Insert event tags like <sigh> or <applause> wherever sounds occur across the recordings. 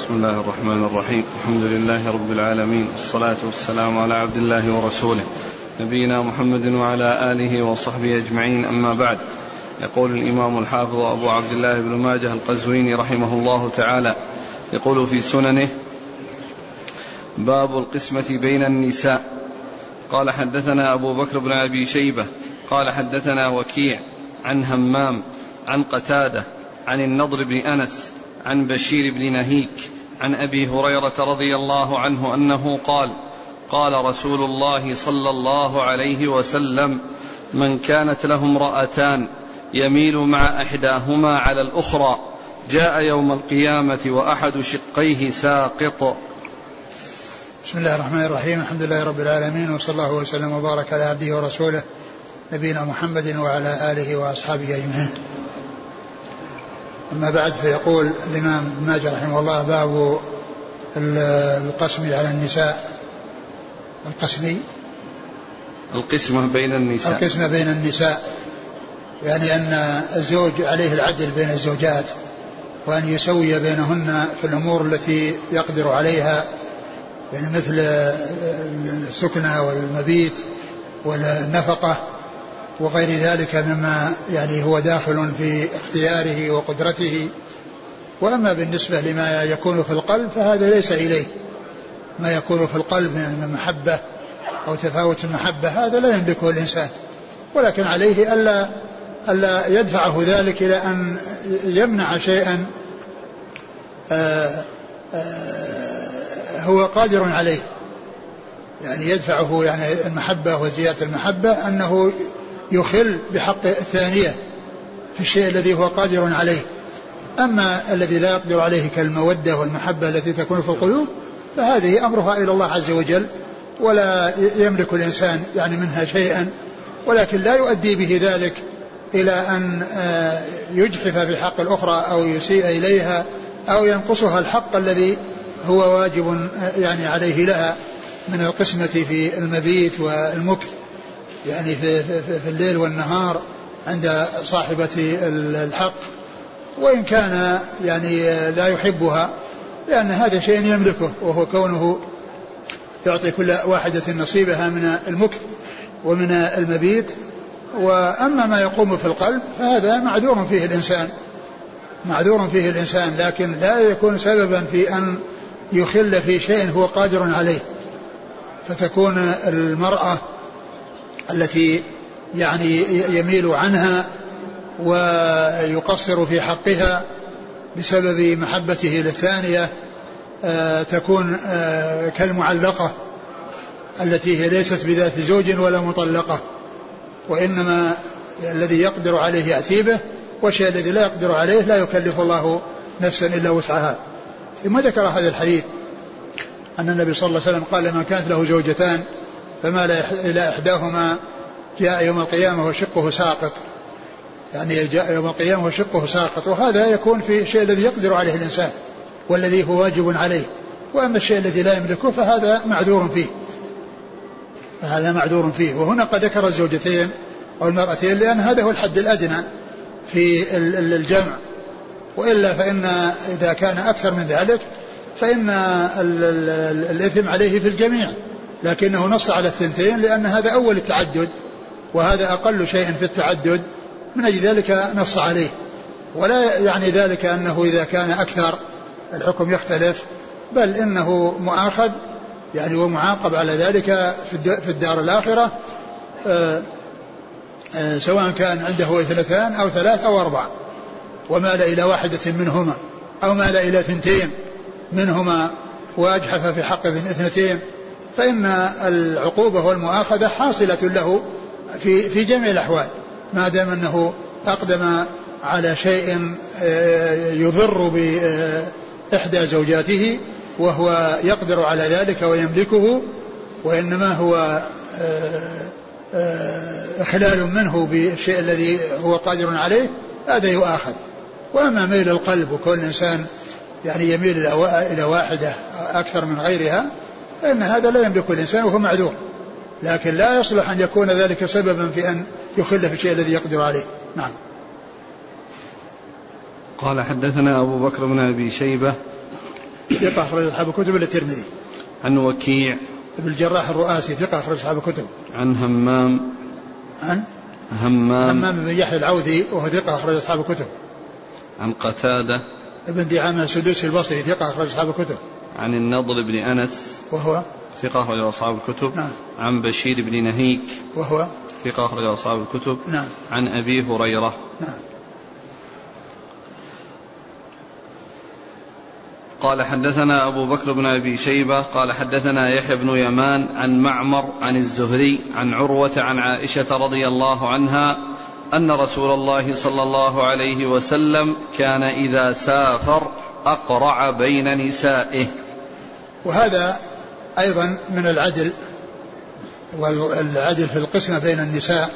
بسم الله الرحمن الرحيم. الحمد لله رب العالمين. والصلاة والسلام على عبد الله ورسوله. نبينا محمد وعلى آله وصحبه أجمعين. أما بعد يقول الإمام الحافظ أبو عبد الله بن ماجه القزويني رحمه الله تعالى يقول في سننه باب القسمة بين النساء. قال حدثنا أبو بكر بن أبي شيبة. قال حدثنا وكيع عن همام عن قتادة عن النضر بن أنس عن بشير بن نهيك عن أبي هريرة رضي الله عنه أنه قال قال رسول الله صلى الله عليه وسلم من كانت له امرأتان يميل مع إحداهما على الأخرى جاء يوم القيامة وأحد شقيه ساقط. بسم الله الرحمن الرحيم الحمد لله رب العالمين وصلى الله وسلم وبارك على عبده ورسوله نبينا محمد وعلى آله وأصحابه أجمعين. أما بعد فيقول الإمام ابن ماجه رحمه الله باب القسم على النساء. القسم القسمة بين النساء. القسمة بين النساء. يعني أن الزوج عليه العدل بين الزوجات وأن يسوي بينهن في الأمور التي يقدر عليها. يعني مثل السكنة والمبيت والنفقة. وغير ذلك مما يعني هو داخل في اختياره وقدرته. وأما بالنسبة لما يكون في القلب فهذا ليس إليه. ما يكون في القلب من المحبه أو تفاوت المحبه هذا لا يملكه الإنسان. ولكن عليه ألا ألا يدفعه ذلك إلى أن يمنع شيئا آآ آآ هو قادر عليه. يعني يدفعه يعني المحبة وزيادة المحبة أنه يخل بحق الثانية في الشيء الذي هو قادر عليه. أما الذي لا يقدر عليه كالمودة والمحبة التي تكون في القلوب فهذه أمرها إلى الله عز وجل ولا يملك الإنسان يعني منها شيئا ولكن لا يؤدي به ذلك إلى أن يجحف في حق الأخرى أو يسيء إليها أو ينقصها الحق الذي هو واجب يعني عليه لها من القسمة في المبيت والمكث. يعني في, في, في الليل والنهار عند صاحبة الحق وإن كان يعني لا يحبها لأن هذا شيء يملكه وهو كونه يعطي كل واحدة نصيبها من المكث ومن المبيت. وأما ما يقوم في القلب فهذا معذور فيه الإنسان معذور فيه الإنسان لكن لا يكون سببا في أن يخل في شيء هو قادر عليه. فتكون المرأة التي يعني يميل عنها ويقصر في حقها بسبب محبته للثانية تكون كالمعلقة التي هي ليست بذات زوج ولا مطلقة وإنما الذي يقدر عليه يأتي به والشيء الذي لا يقدر عليه لا يكلف الله نفسا إلا وسعها. ثم ذكر هذا الحديث؟ أن النبي صلى الله عليه وسلم قال من كانت له زوجتان فمال إلى إحداهما جاء يوم القيامة وشقه ساقط. يعني جاء يوم القيامة وشقه ساقط. وهذا يكون في الشيء الذي يقدر عليه الإنسان والذي هو واجب عليه. وأما الشيء الذي لا يملكه فهذا معذور فيه. فهذا معذور فيه. وهنا قد ذكر الزوجتين أو المرأتين لأن هذا هو الحد الأدنى في الجمع. وإلا فإن إذا كان أكثر من ذلك فإن الإثم عليه في الجميع. لكنه نص على الثنتين لأن هذا أول التعدد وهذا أقل شيء في التعدد من أجل ذلك نص عليه. ولا يعني ذلك أنه إذا كان أكثر الحكم يختلف بل إنه مؤاخذ يعني ومعاقب على ذلك في الدار الآخرة سواء كان عنده اثنتان أو ثلاث أو أربع ومال إلى واحدة منهما أو مال إلى ثنتين منهما وأجحف في حق اثنتين. فإن العقوبة والمؤاخذة حاصلة له في في جميع الأحوال ما دام أنه أقدم على شيء يضر بإحدى زوجاته وهو يقدر على ذلك ويملكه وإنما هو إخلال منه بالشيء الذي هو قادر عليه هذا يؤاخذ. وأما ميل القلب وكل إنسان يعني يميل إلى واحدة أكثر من غيرها فإن هذا لا يملك الإنسان وهو معذور. لكن لا يصلح أن يكون ذلك سببا في أن يخل في الشيء الذي يقدر عليه. نعم. قال حدثنا أبو بكر بن أبي شيبة. ثقة أخرج أصحاب الكتب إلا الترمذي. عن وكيع. ابن الجراح الرؤاسي ثقة أخرج أصحاب الكتب. عن همام. عن همام. همام بن يحيى العوذي وهو ثقة أخرج أصحاب الكتب. عن قتادة. ابن دعامة السدوسي البصري ثقة أخرج أصحاب الكتب. عن النضر بن أنس وهو ثقة أخرج أصحاب الكتب. نعم. عن بشير بن نهيك وهو ثقة أخرج أصحاب الكتب. نعم. عن أبي هريرة. نعم. قال حدثنا أبو بكر بن أبي شيبة. قال حدثنا يحيى بن يمان عن معمر عن الزهري عن عروة عن عائشة رضي الله عنها أن رسول الله صلى الله عليه وسلم كان إذا سافر أقرع بين نسائه. وهذا أيضا من العدل والعدل في القسمة بين النساء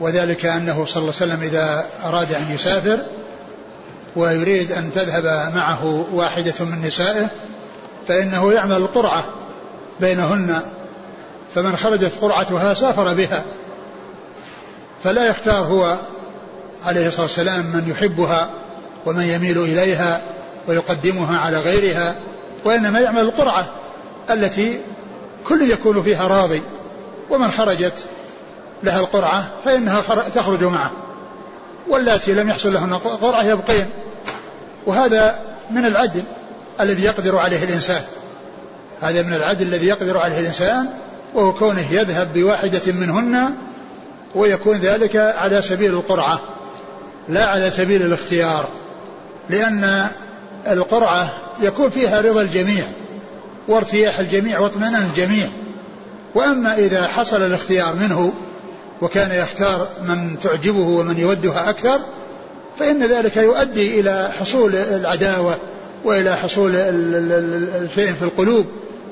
وذلك أنه صلى الله عليه وسلم إذا أراد أن يسافر ويريد أن تذهب معه واحدة من نسائه فإنه يعمل القرعة بينهن فمن خرجت قرعتها سافر بها. فلا يختار هو عليه الصلاة والسلام من يحبها ومن يميل إليها ويقدمها على غيرها وإنما يعمل القرعة التي كل يكون فيها راضي ومن خرجت لها القرعة فإنها تخرج معه واللاتي لم يحصل لهن قرعة يبقين. وهذا من العدل الذي يقدر عليه الإنسان. هذا من العدل الذي يقدر عليه الإنسان وهو كونه يذهب بواحدة منهن ويكون ذلك على سبيل القرعة لا على سبيل الاختيار لأن القرعة يكون فيها رضا الجميع وارتياح الجميع واطمئنان الجميع. وأما إذا حصل الاختيار منه وكان يختار من تعجبه ومن يودها أكثر فإن ذلك يؤدي إلى حصول العداوة وإلى حصول الشيء في القلوب.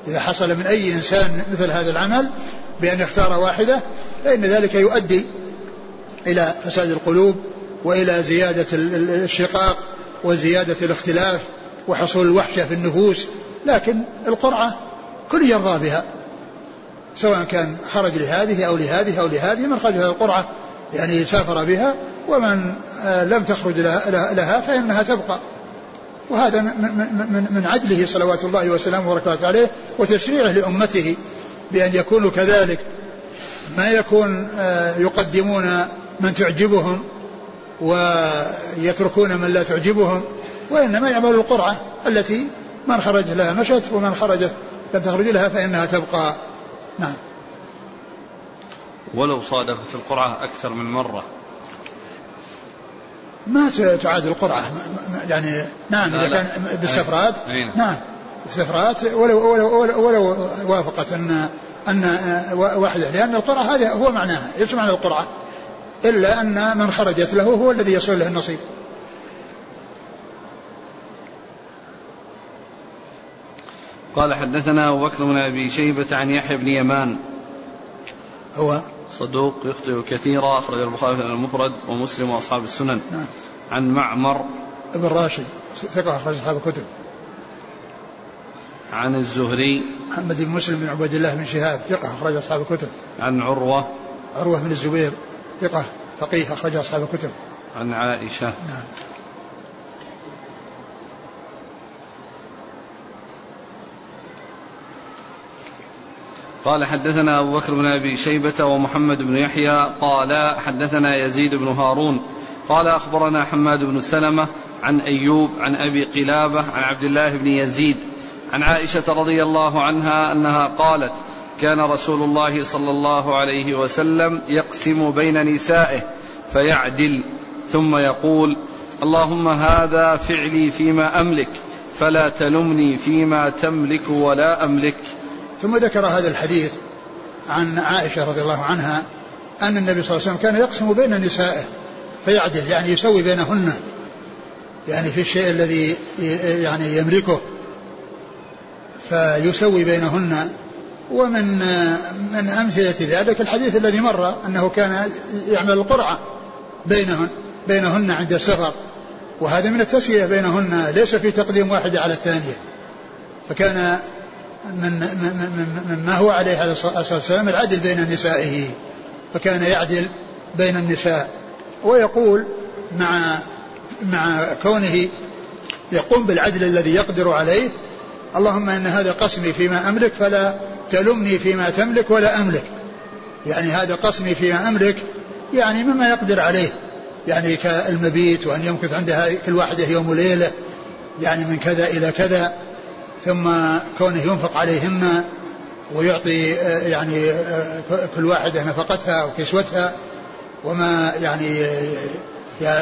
إذا حصل من أي إنسان مثل هذا العمل بأن يختار واحدة فإن ذلك يؤدي إلى فساد القلوب وإلى زيادة الشقاق وزيادة الاختلاف وحصول الوحشة في النفوس. لكن القرعة كل يرضى بها سواء كان خرج لهذه أو لهذه أو لهذه. من خرج هذه القرعة؟ يعني سافر بها ومن آه، لم تخرج لها فإنها تبقى. وهذا من من عدله صلوات الله وسلامه وبركاته عليه وتشريعه لأمته بأن يكونوا كذلك. ما يكون آه، يقدمون من تعجبهم ويتركون من لا تعجبهم وإنما يعملوا القرعة التي من خرج لها مشت ومن خرجت لم تخرج لها فإنها تبقى. نعم. ولو صادفت القرعة أكثر من مرة. ما تعاد القرعة. يعني نعم إذا كان بالسفرات. نعم. نعم. بالسفرات ولو, ولو, ولو, ولو وافقت أن أن واحدة. لأن القرعة هذا هو معناها إيش معنى القرعة؟ إلا أن من خرجت له هو الذي يصل له النصيب. قال حدثنا أبو بكر بن أبي شيبة عن يحيى بن يمان. هو؟ صدوق يخطئ كثيرا أخرج البخاري في المفرد ومسلم وأصحاب السنن. نعم. عن معمر. ابن راشد ثقة أخرج أصحاب الكتب. عن الزهري. محمد بن مسلم بن عبد الله بن شهاب ثقة أخرج أصحاب الكتب. عن عروة. عروة بن الزبير ثقة فقيه أخرج أصحاب الكتب. عن عائشة. نعم. قال حدثنا أبو بكر بن أبي شيبة ومحمد بن يحيى قال حدثنا يزيد بن هارون قال أخبرنا حماد بن سلمة عن أيوب عن أبي قلابة عن عبد الله بن يزيد عن عائشة رضي الله عنها أنها قالت كان رسول الله صلى الله عليه وسلم يقسم بين نسائه فيعدل ثم يقول اللهم هذا فعلي فيما أملك فلا تلمني فيما تملك ولا أملك. ثم ذكر هذا الحديث عن عائشة رضي الله عنها أن النبي صلى الله عليه وسلم كان يقسم بين نسائه فيعدل يعني يسوي بينهن يعني في الشيء الذي يعني يملكه فيسوي بينهن ومن من أمثلة ذلك الحديث الذي مر أنه كان يعمل القرعة بينهن بينهن عند السفر وهذا من التسوية بينهن ليس في تقديم واحدة على الثانية فكان من, من, من ما هو عليه عليه الصلاة والسلام العدل بين نسائه فكان يعدل بين النساء. ويقول مع مع كونه يقوم بالعدل الذي يقدر عليه اللهم إن هذا قسمي فيما أملك فلا تلمني فيما تملك ولا أملك. يعني هذا قسمي فيما أملك يعني مما يقدر عليه. يعني كالمبيت وأن يمكث عندها كل واحدة يوم وليلة يعني من كذا إلى كذا. ثم كونه ينفق عليهن ويعطي آه، يعني آه، كل واحدة نفقتها وكسوتها وما يعني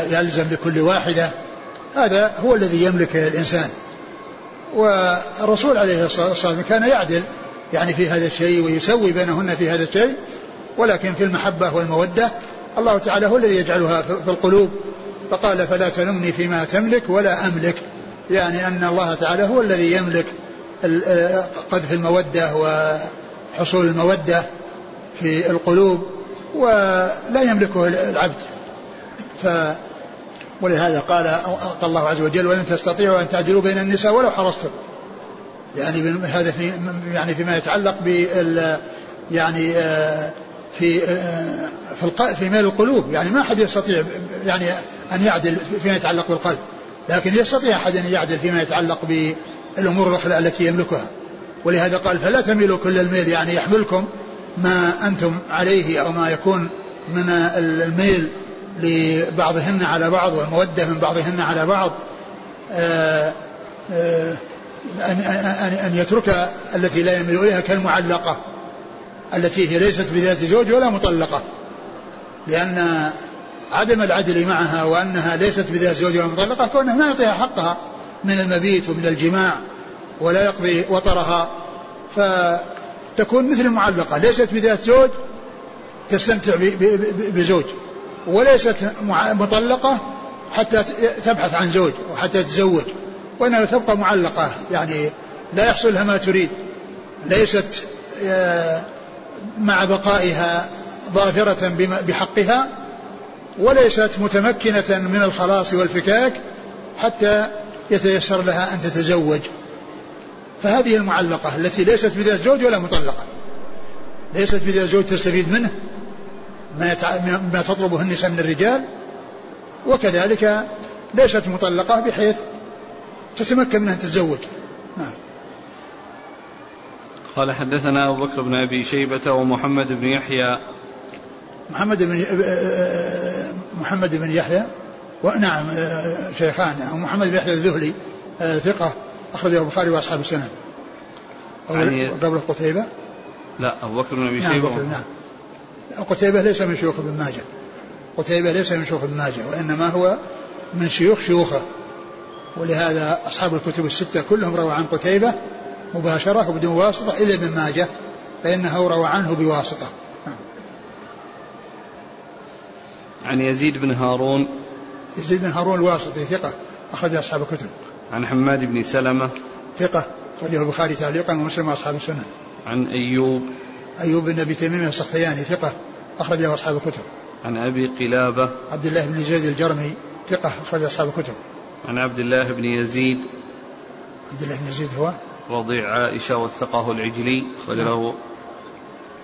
يلزم لكل واحدة هذا هو الذي يملك الإنسان. والرسول عليه الصلاة والسلام كان يعدل يعني في هذا الشيء ويسوي بينهن في هذا الشيء ولكن في المحبة والمودة الله تعالى هو الذي يجعلها في القلوب. فقال فلا تلمني فيما تملك ولا أملك. يعني أن الله تعالى هو الذي يملك قذف المودة وحصول المودة في القلوب ولا يملكه العبد. ف ولهذا قال قال الله عز وجل ولن تستطيعوا أن تعدلوا بين النساء ولو حرصتم. يعني هذا في يعني فيما يتعلق بال يعني آه، في آه، في في ميل القلوب. يعني ما أحد يستطيع يعني أن يعدل فيما يتعلق بالقلب. لكن يستطيع أحد أن يعدل فيما يتعلق بالأمور الأخرى التي يملكها. ولهذا قال فلا تميلوا كل الميل يعني يحملكم ما أنتم عليه أو ما يكون من الميل لبعضهن على بعض والمودة من بعضهن على بعض. آه، آه، أن أن يترك التي لا يميل إليها كالمعلقة التي هي ليست بذات زوج ولا مطلقة لأن عدم العدل معها وأنها ليست بذات زوج ولا مطلقة كونها ما يعطيها حقها من المبيت ومن الجماع ولا يقضي وطرها فتكون مثل المعلقة ليست بذات زوج تستمتع بزوج وليست مطلقة حتى تبحث عن زوج وحتى تتزوج وإنها تبقى معلقة يعني لا يحصل لها ما تريد ليست آه، مع بقائها ظافرة بحقها وليست متمكنة من الخلاص والفكاك حتى يتيسر لها أن تتزوج. فهذه المعلقة التي ليست بذات زوج ولا مطلقة. ليست بذات زوج تستفيد منه ما, يتع... ما تطلبه النساء من الرجال وكذلك ليست مطلقة بحيث تتمكن من أن تتزوج. نعم. قال حدثنا أبو بكر بن أبي شيبة ومحمد بن يحيى. محمد بن محمد بن يحيى ونعم شيخان محمد بن يحيى الذهلي ثقة أخرجه البخاري وأصحاب السنن. يعني قبل قتيبة؟ لا أبو بكر بن أبي نعم شيبة. نعم. قتيبة ليس من شيوخ ابن ماجه. قتيبة ليس من شيوخ ابن ماجه وإنما هو من شيوخ شيوخه. ولهذا أصحاب الكتب الستة كلهم رووا عن قتيبة مباشرة وبدون واسطة إلا ابن ماجه فإنه روى عنه بواسطة. عن يزيد بن هارون. يزيد بن هارون الواسطي ثقة أخرج أصحاب الكتب. عن حماد بن سلمة. ثقة أخرجه البخاري تعليقا ومسلم وأصحاب السنن عن أيوب. أيوب بن أبي تميم السختياني ثقة أخرجه أصحاب الكتب. عن أبي قلابة. عبد الله بن زيد الجرمي ثقة أخرج أصحاب الكتب. عن عبد الله بن يزيد. عبد الله بن يزيد هو؟ رضيع عائشة وثقه العجلي أخرج له نعم.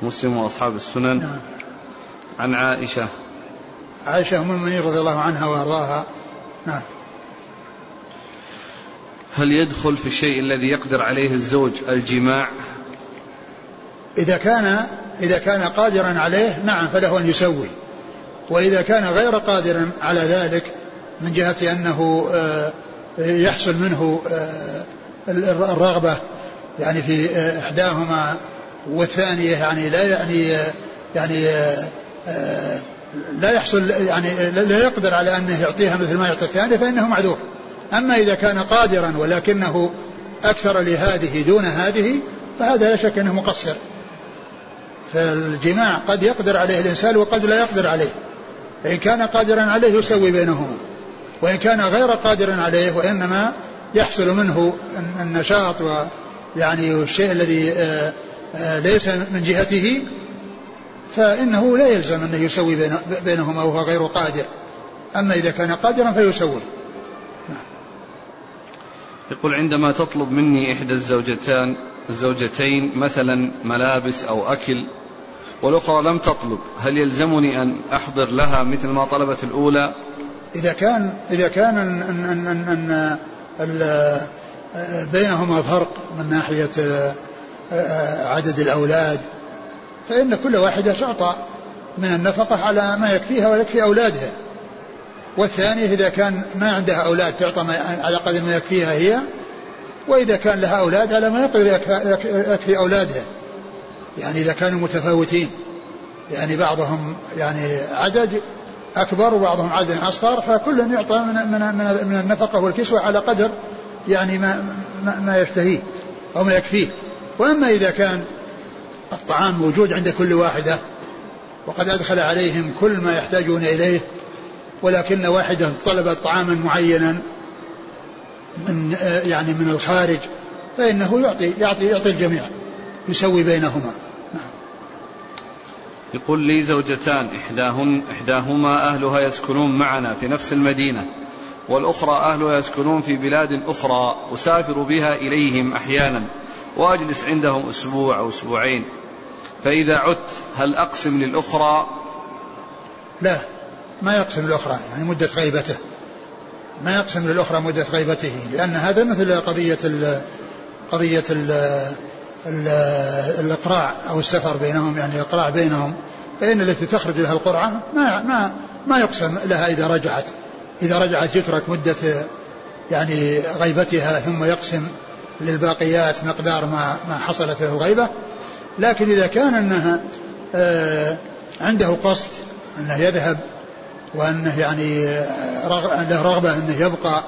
مسلم وأصحاب السنن. نعم. عن عائشة. عائشة أم المؤمنين رضي الله عنها وأرضاها. نعم. هل يدخل في الشيء الذي يقدر عليه الزوج الجماع؟ إذا كان إذا كان قادرا عليه نعم فله أن يسوي. وإذا كان غير قادر على ذلك من جهة أنه آه، يحصل منه آه، الرغبة يعني في آه، إحداهما والثانية يعني لا يعني يعني لا يحصل يعني لا يقدر على أنه يعطيها مثل ما يعطي الثانية فإنه معذور. أما إذا كان قادرا ولكنه أكثر لهذه دون هذه فهذا لا شك أنه مقصر. فالجماع قد يقدر عليه الإنسان وقد لا يقدر عليه. فإن كان قادرا عليه يسوي بينهما. وإن كان غير قادر عليه وإنما يحصل منه النشاط ويعني الشيء الذي آه، آه، ليس من جهته فإنه لا يلزم أنه يسوي بينهما وهو غير قادر. أما إذا كان قادرا فيسوي. يقول عندما تطلب مني إحدى الزوجتان الزوجتين مثلا ملابس أو أكل والأخرى لم تطلب هل يلزمني أن أحضر لها مثل ما طلبت الأولى؟ إذا كان إذا كان أن أن أن, أن بينهما فرق من ناحية عدد الأولاد فإن كل واحدة تعطى من النفقة على ما يكفيها ويكفي أولادها. والثانية إذا كان ما عندها أولاد تعطى على قدر ما يكفيها هي وإذا كان لها أولاد على ما يقدر يكفي أولادها. يعني إذا كانوا متفاوتين. يعني بعضهم يعني عدد أكبر وبعضهم عدد أصغر فكل يعطى من من من, من النفقة والكسوة على قدر يعني ما ما, ما يشتهيه أو ما يكفيه. وأما إذا كان الطعام موجود عند كل واحدة وقد أدخل عليهم كل ما يحتاجون إليه ولكن واحدة طلبت طعاما معينا من يعني من الخارج فإنه يعطي يعطي يعطي الجميع يسوي بينهما نعم. يقول لي زوجتان إحداهن إحداهما أهلها يسكنون معنا في نفس المدينة والأخرى أهلها يسكنون في بلاد أخرى أسافر بها إليهم أحيانا وأجلس عندهم أسبوع أو أسبوعين فإذا عدت هل أقسم للأخرى؟ لا ما يقسم الأخرى يعني مدة غيبته. ما يقسم للأخرى مدة غيبته لأن هذا مثل قضية ال قضية ال ال الإقراع أو السفر بينهم يعني الإقراع بينهم. فإن التي تخرج لها القرعة ما ما ما يقسم لها إذا رجعت. إذا رجعت يترك مدة يعني غيبتها ثم يقسم للباقيات مقدار ما ما حصلت له الغيبة لكن إذا كان أنها آه عنده قصد أنه يذهب وأنه يعني له رغبة أنه يبقى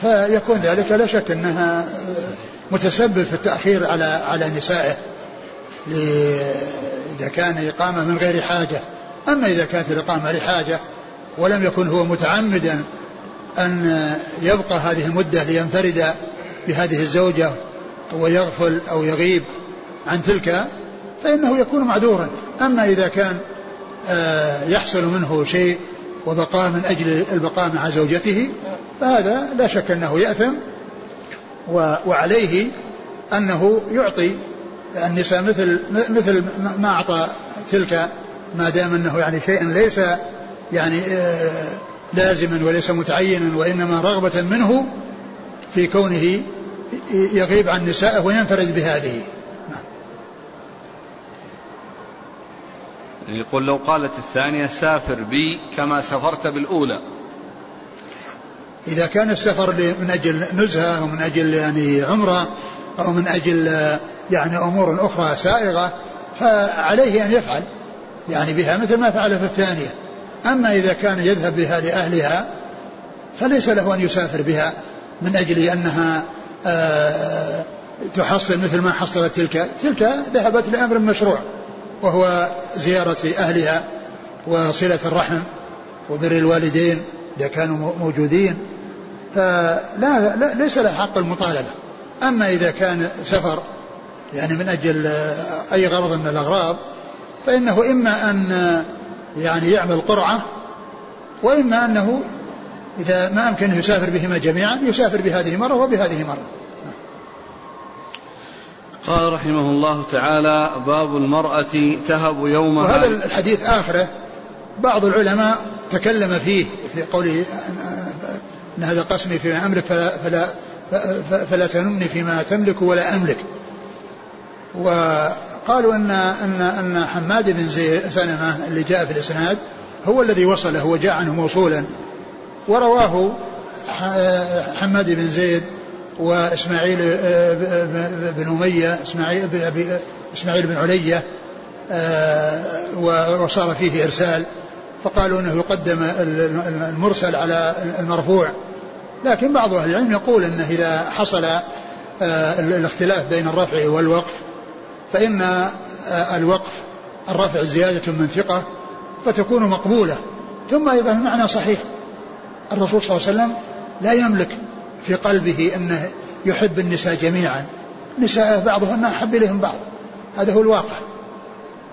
فيكون ذلك لا شك أنها متسبب في التأخير على على نسائه. إذا كان إقامة من غير حاجة. أما إذا كانت الإقامة لحاجة ولم يكن هو متعمدا أن يبقى هذه المدة لينفرد بهذه الزوجة ويغفل أو يغيب عن تلك فإنه يكون معذورا. أما إذا كان آه، يحصل منه شيء وبقاء من أجل البقاء مع زوجته فهذا لا شك أنه يأثم وعليه أنه يعطي النساء مثل مثل ما أعطى تلك ما دام أنه يعني شيء ليس يعني آه، لازما وليس متعينا وإنما رغبة منه في كونه يغيب عن نسائه وينفرد بهذه. يقول لو قالت الثانية سافر بي كما سافرت بالأولى. إذا كان السفر من أجل نزهة أو من أجل يعني عمرة أو من أجل يعني أمور أخرى سائغة فعليه أن يفعل يعني بها مثل ما فعل في الثانية. أما إذا كان يذهب بها لأهلها فليس له أن يسافر بها من أجل أنها آه، تحصل مثل ما حصلت تلك. تلك ذهبت لأمر مشروع. وهو زيارة أهلها وصلة الرحم وبر الوالدين إذا كانوا موجودين. فلا لا ليس له حق المطالبة. أما إذا كان سفر يعني من أجل أي غرض من الأغراض فإنه إما أن يعني يعمل قرعة وإما أنه إذا ما أمكنه يسافر بهما جميعا يسافر بهذه مرة وبهذه مرة. قال رحمه الله تعالى باب المرأة تهب يومها. وهذا الحديث آخره بعض العلماء تكلم فيه في قوله أن هذا قسمي فيما أملك فلا, فلا, فلا تنمني فيما تملك ولا أملك. وقالوا أن أن أن حماد بن سلمة اللي جاء في الإسناد هو الذي وصله وجاء عنه موصولا. ورواه حماد بن زيد وإسماعيل آه، بن أمية إسماعيل بن أبي إسماعيل بن علية آه، وصار فيه إرسال. فقالوا أنه يقدم المرسل على المرفوع. لكن بعض أهل العلم يقول أنه إذا حصل آه، الاختلاف بين الرفع والوقف فإن الوقف الرفع زيادة من ثقة فتكون مقبولة. ثم أيضا المعنى صحيح الرسول صلى الله عليه وسلم لا يملك في قلبه أنه يحب النساء جميعا. نساء بعضهن أحب إليهم بعض. هذا هو الواقع.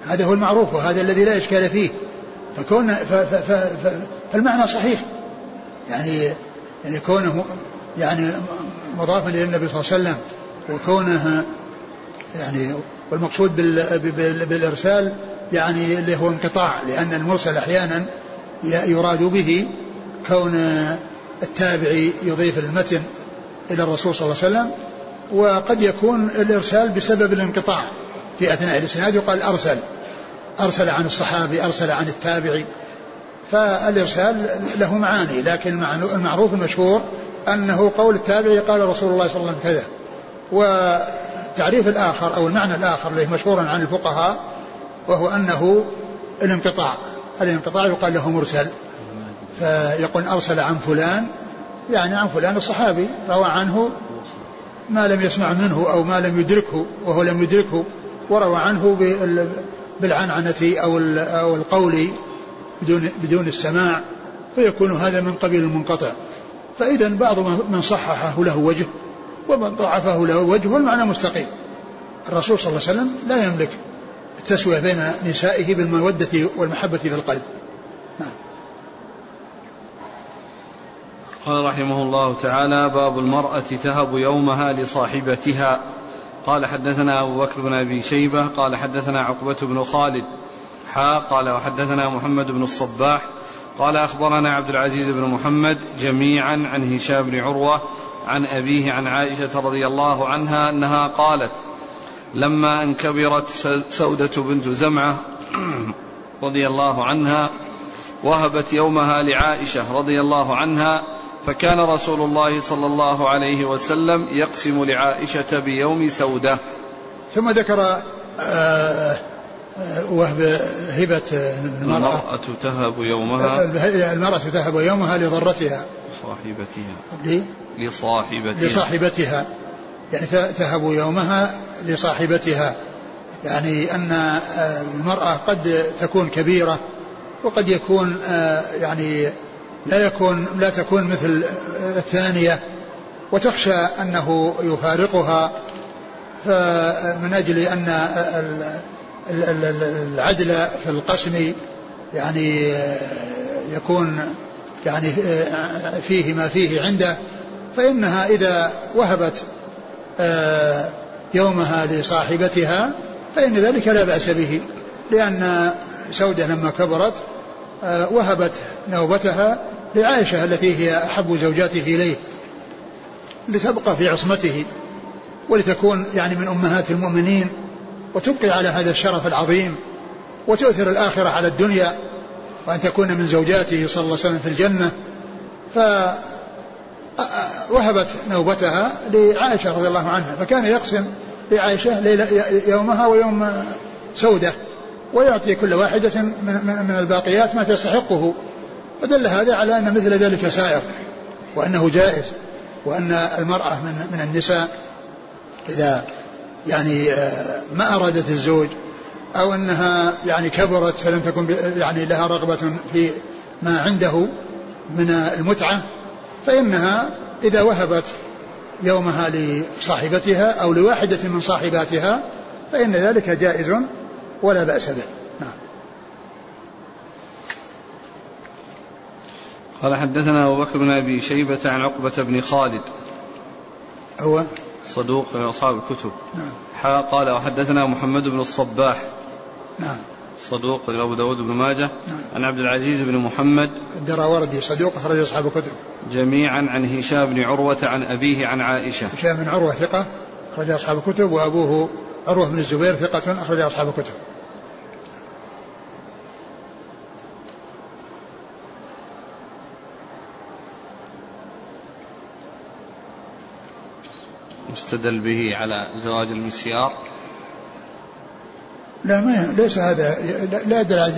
هذا هو المعروف وهذا الذي لا إشكال فيه. فكون ف ف ف ف فالمعنى صحيح. يعني يعني كونه يعني مضافا إلى النبي صلى الله عليه وسلم وكونه يعني والمقصود بال بال بالإرسال يعني اللي هو انقطاع لأن المرسل أحيانا يراد به كون التابعي يضيف المتن إلى الرسول صلى الله عليه وسلم وقد يكون الإرسال بسبب الانقطاع في أثناء الإسناد يقال أرسل أرسل عن الصحابي أرسل عن التابعي. فالإرسال له معاني لكن المعروف المشهور أنه قول التابعي قال رسول الله صلى الله عليه وسلم كذا. والتعريف الآخر أو المعنى الآخر اللي مشهورا عن الفقهاء وهو أنه الانقطاع. الانقطاع يقال له مرسل. فيقول أرسل عن فلان يعني عن فلان الصحابي روى عنه ما لم يسمع منه أو ما لم يدركه وهو لم يدركه وروى عنه بالعنعنة أو أو القول بدون بدون السماع فيكون هذا من قبيل المنقطع. فإذا بعض من صححه له وجه ومن ضعفه له وجه والمعنى مستقيم. الرسول صلى الله عليه وسلم لا يملك التسوية بين نسائه بالمودة والمحبة في القلب. قال رحمه الله تعالى باب المرأة تهب يومها لصاحبتها. قال حدثنا أبو بكر بن أبي شيبة قال حدثنا عقبة بن خالد حا قال وحدثنا محمد بن الصباح قال أخبرنا عبد العزيز بن محمد جميعا عن هشام بن عروة عن أبيه عن عائشة رضي الله عنها أنها قالت لما أن كبرت سودة بنت زمعة <clears throat> رضي الله عنها وهبت يومها لعائشة رضي الله عنها فكان رسول الله صلى الله عليه وسلم يقسم لعائشة بيوم سودة. ثم ذكر آه، آه، وهب هبة المرأة, المرأة تهب يومها. المرأة تهب يومها لضرتها. صاحبتها لصاحبتها. لصاحبتها. يعني تهب يومها لصاحبتها. يعني أن آه، المرأة قد تكون كبيرة وقد يكون يعني لا يكون لا تكون مثل الثانية وتخشى أنه يفارقها فمن أجل أن العدل في القسم يعني يكون يعني فيه ما فيه عنده فإنها إذا وهبت يومها لصاحبتها فإن ذلك لا بأس به لأن سودة لما كبرت وهبت نوبتها لعائشة التي هي أحب زوجاته إليه لتبقى في عصمته ولتكون يعني من أمهات المؤمنين وتبقي على هذا الشرف العظيم وتؤثر الآخرة على الدنيا وأن تكون من زوجاته صلى الله عليه وسلم في الجنة. ف وهبت نوبتها لعائشة رضي الله عنها فكان يقسم لعائشة ليلة يومها ويوم سودة ويعطي كل واحدة من, من الباقيات ما تستحقه. فدل هذا على أن مثل ذلك سائر وأنه جائز وأن المرأة من, من النساء إذا يعني آه، ما أرادت الزوج أو أنها يعني كبرت فلم تكن يعني لها رغبة في ما عنده من المتعة فإنها إذا وهبت يومها لصاحبتها أو لواحدة من صاحباتها فإن ذلك جائز ولا بأس به. قال حدثنا أبو بكر بن أبي شيبة عن عقبة بن خالد. هو؟ صدوق من أصحاب الكتب. نعم. حا قال وحدثنا محمد بن الصباح. نعم. صدوق أبو داود بن ماجه. نعم. عن عبد العزيز بن محمد. الدراوردي صدوق أخرج أصحاب الكتب. جميعا عن هشام بن عروة عن أبيه عن عائشة. هشام بن عروة ثقة أخرج أصحاب الكتب وأبوه عروة بن الزبير ثقة أخرج أصحاب الكتب. يستدل به على زواج المسيار؟ لا ما ليس هذا لا يدل على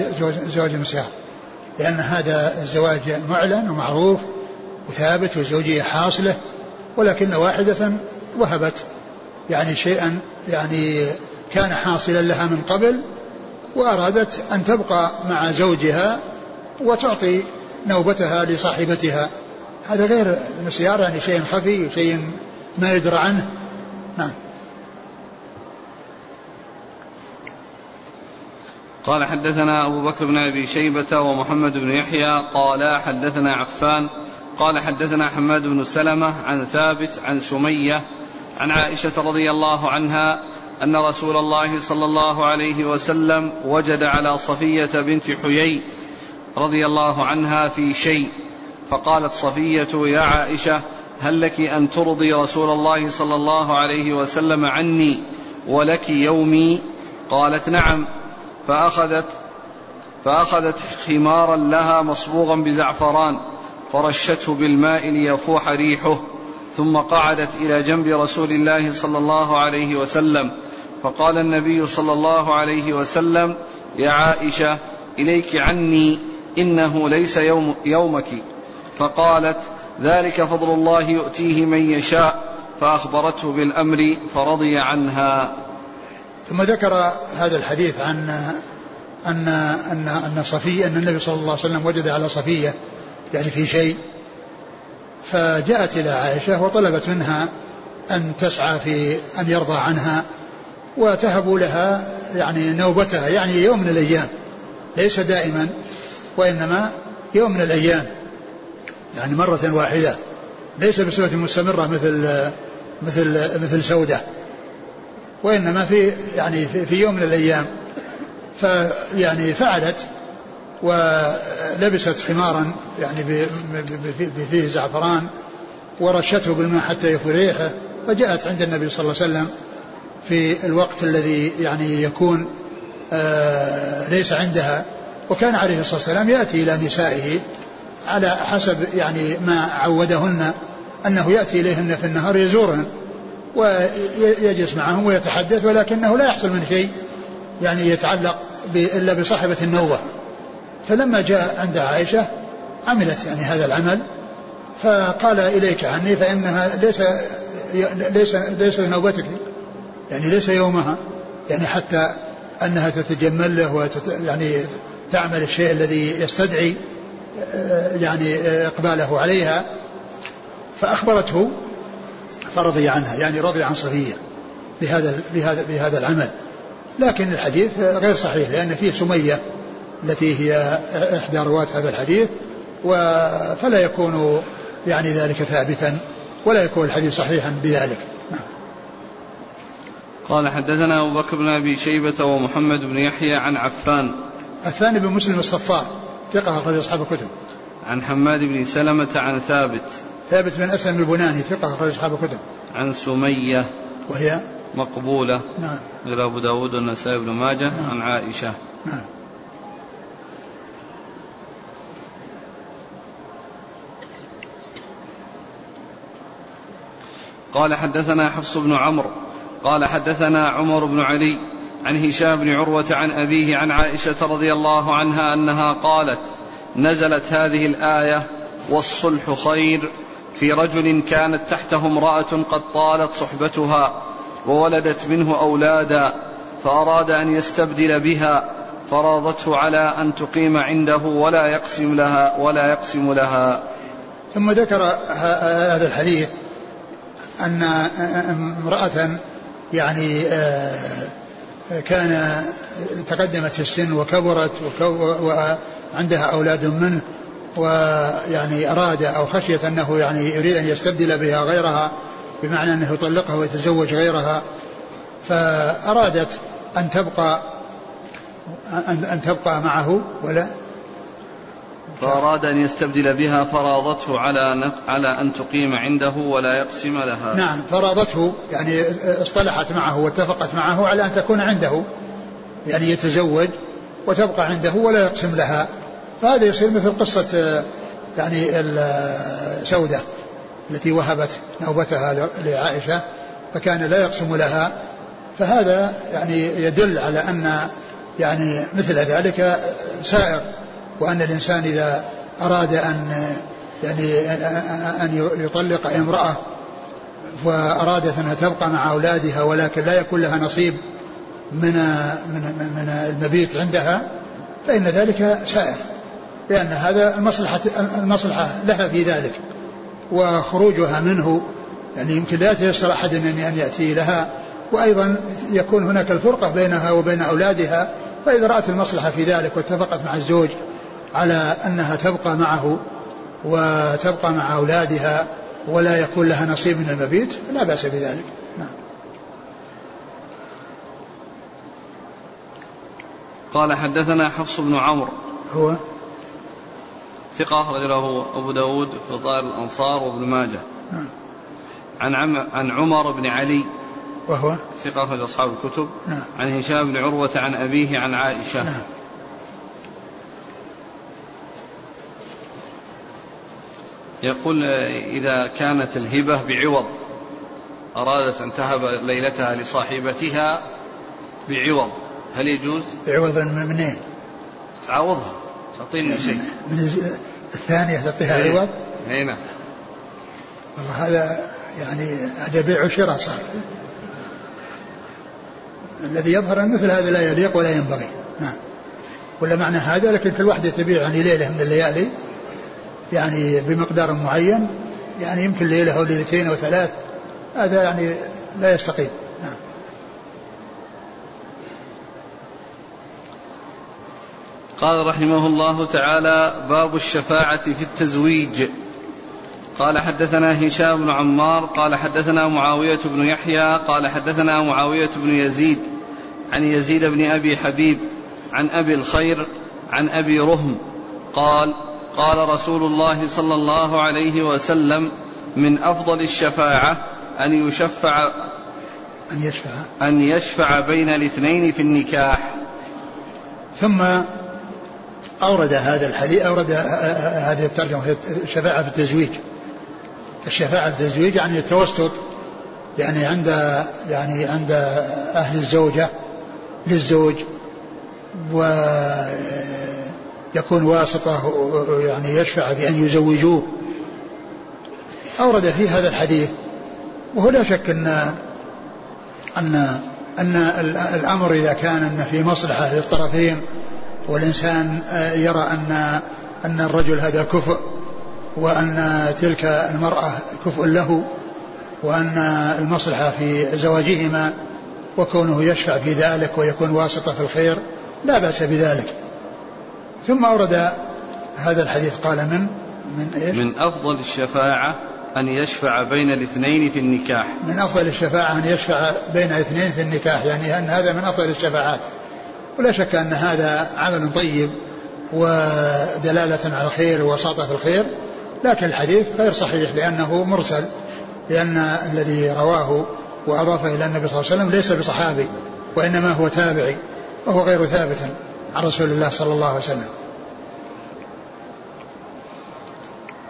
زواج المسيار لأن هذا الزواج معلن ومعروف وثابت والزوجية حاصلة ولكن واحدة وهبت يعني شيئا يعني كان حاصلا لها من قبل وأرادت أن تبقى مع زوجها وتعطي نوبتها لصاحبتها. هذا غير المسيار يعني شيء خفي وشيء ما يدرى عنه. نعم. قال حدثنا أبو بكر بن أبي شيبة ومحمد بن يحيى قال حدثنا عفان قال حدثنا حماد بن سلمة عن ثابت عن سمية عن عائشة رضي الله عنها أن رسول الله صلى الله عليه وسلم وجد على صفية بنت حيي رضي الله عنها في شيء فقالت صفية يا عائشة هل لك أن ترضي رسول الله صلى الله عليه وسلم عني ولك يومي؟ قالت نعم. فأخذت فأخذت خمارا لها مصبوغا بزعفران فرشته بالماء ليفوح ريحه ثم قعدت إلى جنب رسول الله صلى الله عليه وسلم. فقال النبي صلى الله عليه وسلم يا عائشة إليك عني إنه ليس يوم يومك. فقالت ذلك فضل الله يؤتيه من يشاء فأخبرته بالأمر فرضي عنها. ثم ذكر هذا الحديث عن أن أن أن صفية أن النبي صلى الله عليه وسلم وجد على صفية يعني في شيء فجاءت إلى عائشة وطلبت منها أن تسعى في أن يرضى عنها وتهب لها يعني نوبتها يعني يوم من الأيام ليس دائما وإنما يوم من الأيام. يعني مرة واحدة ليس بصفة مستمرة مثل مثل مثل سودة وإنما في يعني في, يوم من الأيام. فيعني فعلت ولبست خمارا يعني فيه زعفران ورشته بالماء حتى يفور ريحه فجاءت عند النبي صلى الله عليه وسلم في الوقت الذي يعني يكون آه ليس عندها. وكان عليه الصلاة والسلام يأتي إلى نسائه على حسب يعني ما عودهن أنه يأتي إليهن في النهار يزورهن ويجلس معهم ويتحدث ولكنه لا يحصل من شيء يعني يتعلق إلا بصاحبة النوبة. فلما جاء عند عائشة عملت يعني هذا العمل فقال إليك عني فإنها ليس ليس ليس نوبتك يعني ليس يومها يعني حتى أنها تتجمل له وتت يعني تعمل الشيء الذي يستدعي يعني آه، إقباله عليها فأخبرته فرضي عنها يعني رضي عن صفيه بهذا بهذا بهذا العمل. لكن الحديث غير صحيح لأن فيه سمية التي هي إحدى رواة هذا الحديث فلا يكون يعني ذلك ثابتا ولا يكون الحديث صحيحا بذلك. قال حدثنا أبو بكر بن أبي شيبة ومحمد بن يحيى عن عفان. عفان بن مسلم الصفار. ثقة أخرج أصحاب الكتب. عن حماد بن سلمة عن ثابت. ثابت بن أسلم البناني ثقة أخرج أصحاب الكتب. عن سمية. وهي؟ مقبولة. نعم. غير أبو داود والنسائي بن ماجه. نعم. عن عائشة. نعم. قال حدثنا حفص بن عمرو. قال حدثنا عمر بن علي. عن هشام بن عروة عن أبيه عن عائشة رضي الله عنها أنها قالت نزلت هذه الآية والصلح خير في رجل كانت تحته امرأة قد طالت صحبتها وولدت منه أولادا فأراد أن يستبدل بها فراضته على أن تقيم عنده ولا يقسم لها ولا يقسم لها. ثم ذكر هذا الحديث أن امرأة يعني آه، كان تقدمت في السن وكبرت وعندها أولاد منه ويعني أراد أو خشية أنه يعني يريد أن يستبدل بها غيرها بمعنى أنه يطلقها ويتزوج غيرها. فأرادت أن تبقى أن تبقى معه ولا؟ فأراد أن يستبدل بها فراضته على على أن تقيم عنده ولا يقسم لها. نعم فراضته يعني اصطلحت معه واتفقت معه على أن تكون عنده. يعني يتزوج وتبقى عنده ولا يقسم لها. فهذا يصير مثل قصة يعني سودة التي وهبت نوبتها لعائشة فكان لا يقسم لها. فهذا يعني يدل على أن يعني مثل ذلك سائر. وأن الإنسان إذا أراد أن يعني أن يطلق امرأة وأرادت أنها تبقى مع أولادها ولكن لا يكون لها نصيب من من من المبيت عندها فإن ذلك سائر لأن هذا المصلحة المصلحة لها في ذلك وخروجها منه يعني يمكن لا يتيسر أحد أن يأتي لها وأيضا يكون هناك الفرقة بينها وبين أولادها فإذا رأت المصلحة في ذلك واتفقت مع الزوج على أنها تبقى معه وتبقى مع أولادها ولا يكون لها نصيب من المبيت لا بأس بذلك نعم. قال حدثنا حفص بن عمرو هو ثقة أخرج له أبو داود في فضائل الأنصار وابن ماجه نعم. عن عم عن عمر بن علي وهو ثقة أخرج أصحاب الكتب نعم. عن هشام بن عروة عن أبيه عن عائشة نعم. يقول إذا كانت الهبة بعوض أرادت أن تهب ليلتها لصاحبتها بعوض هل يجوز؟ بعوض من منين؟ تعاوضها تعطيني شيء من الثانية تعطيها إيه. عوض؟ اي نعم والله هذا يعني هذا بيع وشراء صار الذي يظهر أن مثل هذا لا يليق ولا ينبغي نعم ولا معنى هذا لكن كل واحدة تبيع يعني ليلة من الليالي يعني بمقدار معين يعني يمكن ليلة أو ليلتين أو ثلاث هذا يعني لا يستقيم. نعم. قال رحمه الله تعالى باب الشفاعة في التزويج. قال حدثنا هشام بن عمار قال حدثنا معاوية بن يحيى قال حدثنا معاوية بن يزيد عن يزيد بن أبي حبيب عن أبي الخير عن أبي رهم قال قال رسول الله صلى الله عليه وسلم من أفضل الشفاعة أن يشفع أن يشفع. أن يشفع بين الاثنين في النكاح. ثم أورد هذا الحديث أورد هذه الترجمة الشفاعة في التزويج. الشفاعة في التزويج يعني التوسط يعني عند يعني عند أهل الزوجة للزوج ويكون واسطة يعني يشفع بأن يزوجوه. أورد في هذا الحديث وهو لا شك أن أن أن الأمر إذا كان أن في مصلحة للطرفين والإنسان يرى أن أن الرجل هذا كفء وأن تلك المرأة كفء له وأن المصلحة في زواجهما وكونه يشفع في ذلك ويكون واسطة في الخير لا بأس بذلك. ثم أورد هذا الحديث قال من؟ من إيش؟ من أفضل الشفاعة أن يشفع بين الاثنين في النكاح. من أفضل الشفاعة أن يشفع بين الاثنين في النكاح يعني أن هذا من أفضل الشفاعات. ولا شك أن هذا عمل طيب ودلالة على الخير ووساطة في الخير لكن الحديث غير صحيح لأنه مرسل لأن الذي رواه وأضافه إلى النبي صلى الله عليه وسلم ليس بصحابي وإنما هو تابعي وهو غير ثابت. عن رسول الله صلى الله عليه وسلم.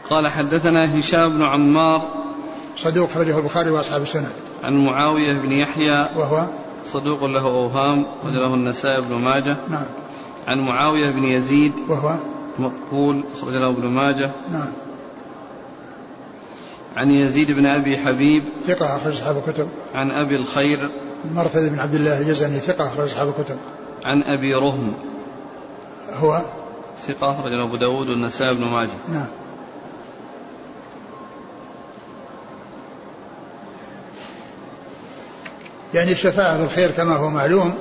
قال حدثنا هشام بن عمار صدوق خرجه البخاري وأصحاب السنن عن معاوية بن يحيى وهو؟ صدوق له أوهام وله النسائي بن ماجه. نعم. عن معاوية بن يزيد وهو؟ مقبول أخرج له ابن ماجه. نعم. عن يزيد بن أبي حبيب ثقة أخرج أصحاب الكتب. عن أبي الخير. مرثد بن عبد الله الجزني ثقة أخرج أصحاب الكتب. عن أبي رهم. هو ثقة أخرج أبو داود والنسائي بن ماجه. نعم. يعني الشفاعة بالخير كما هو معلوم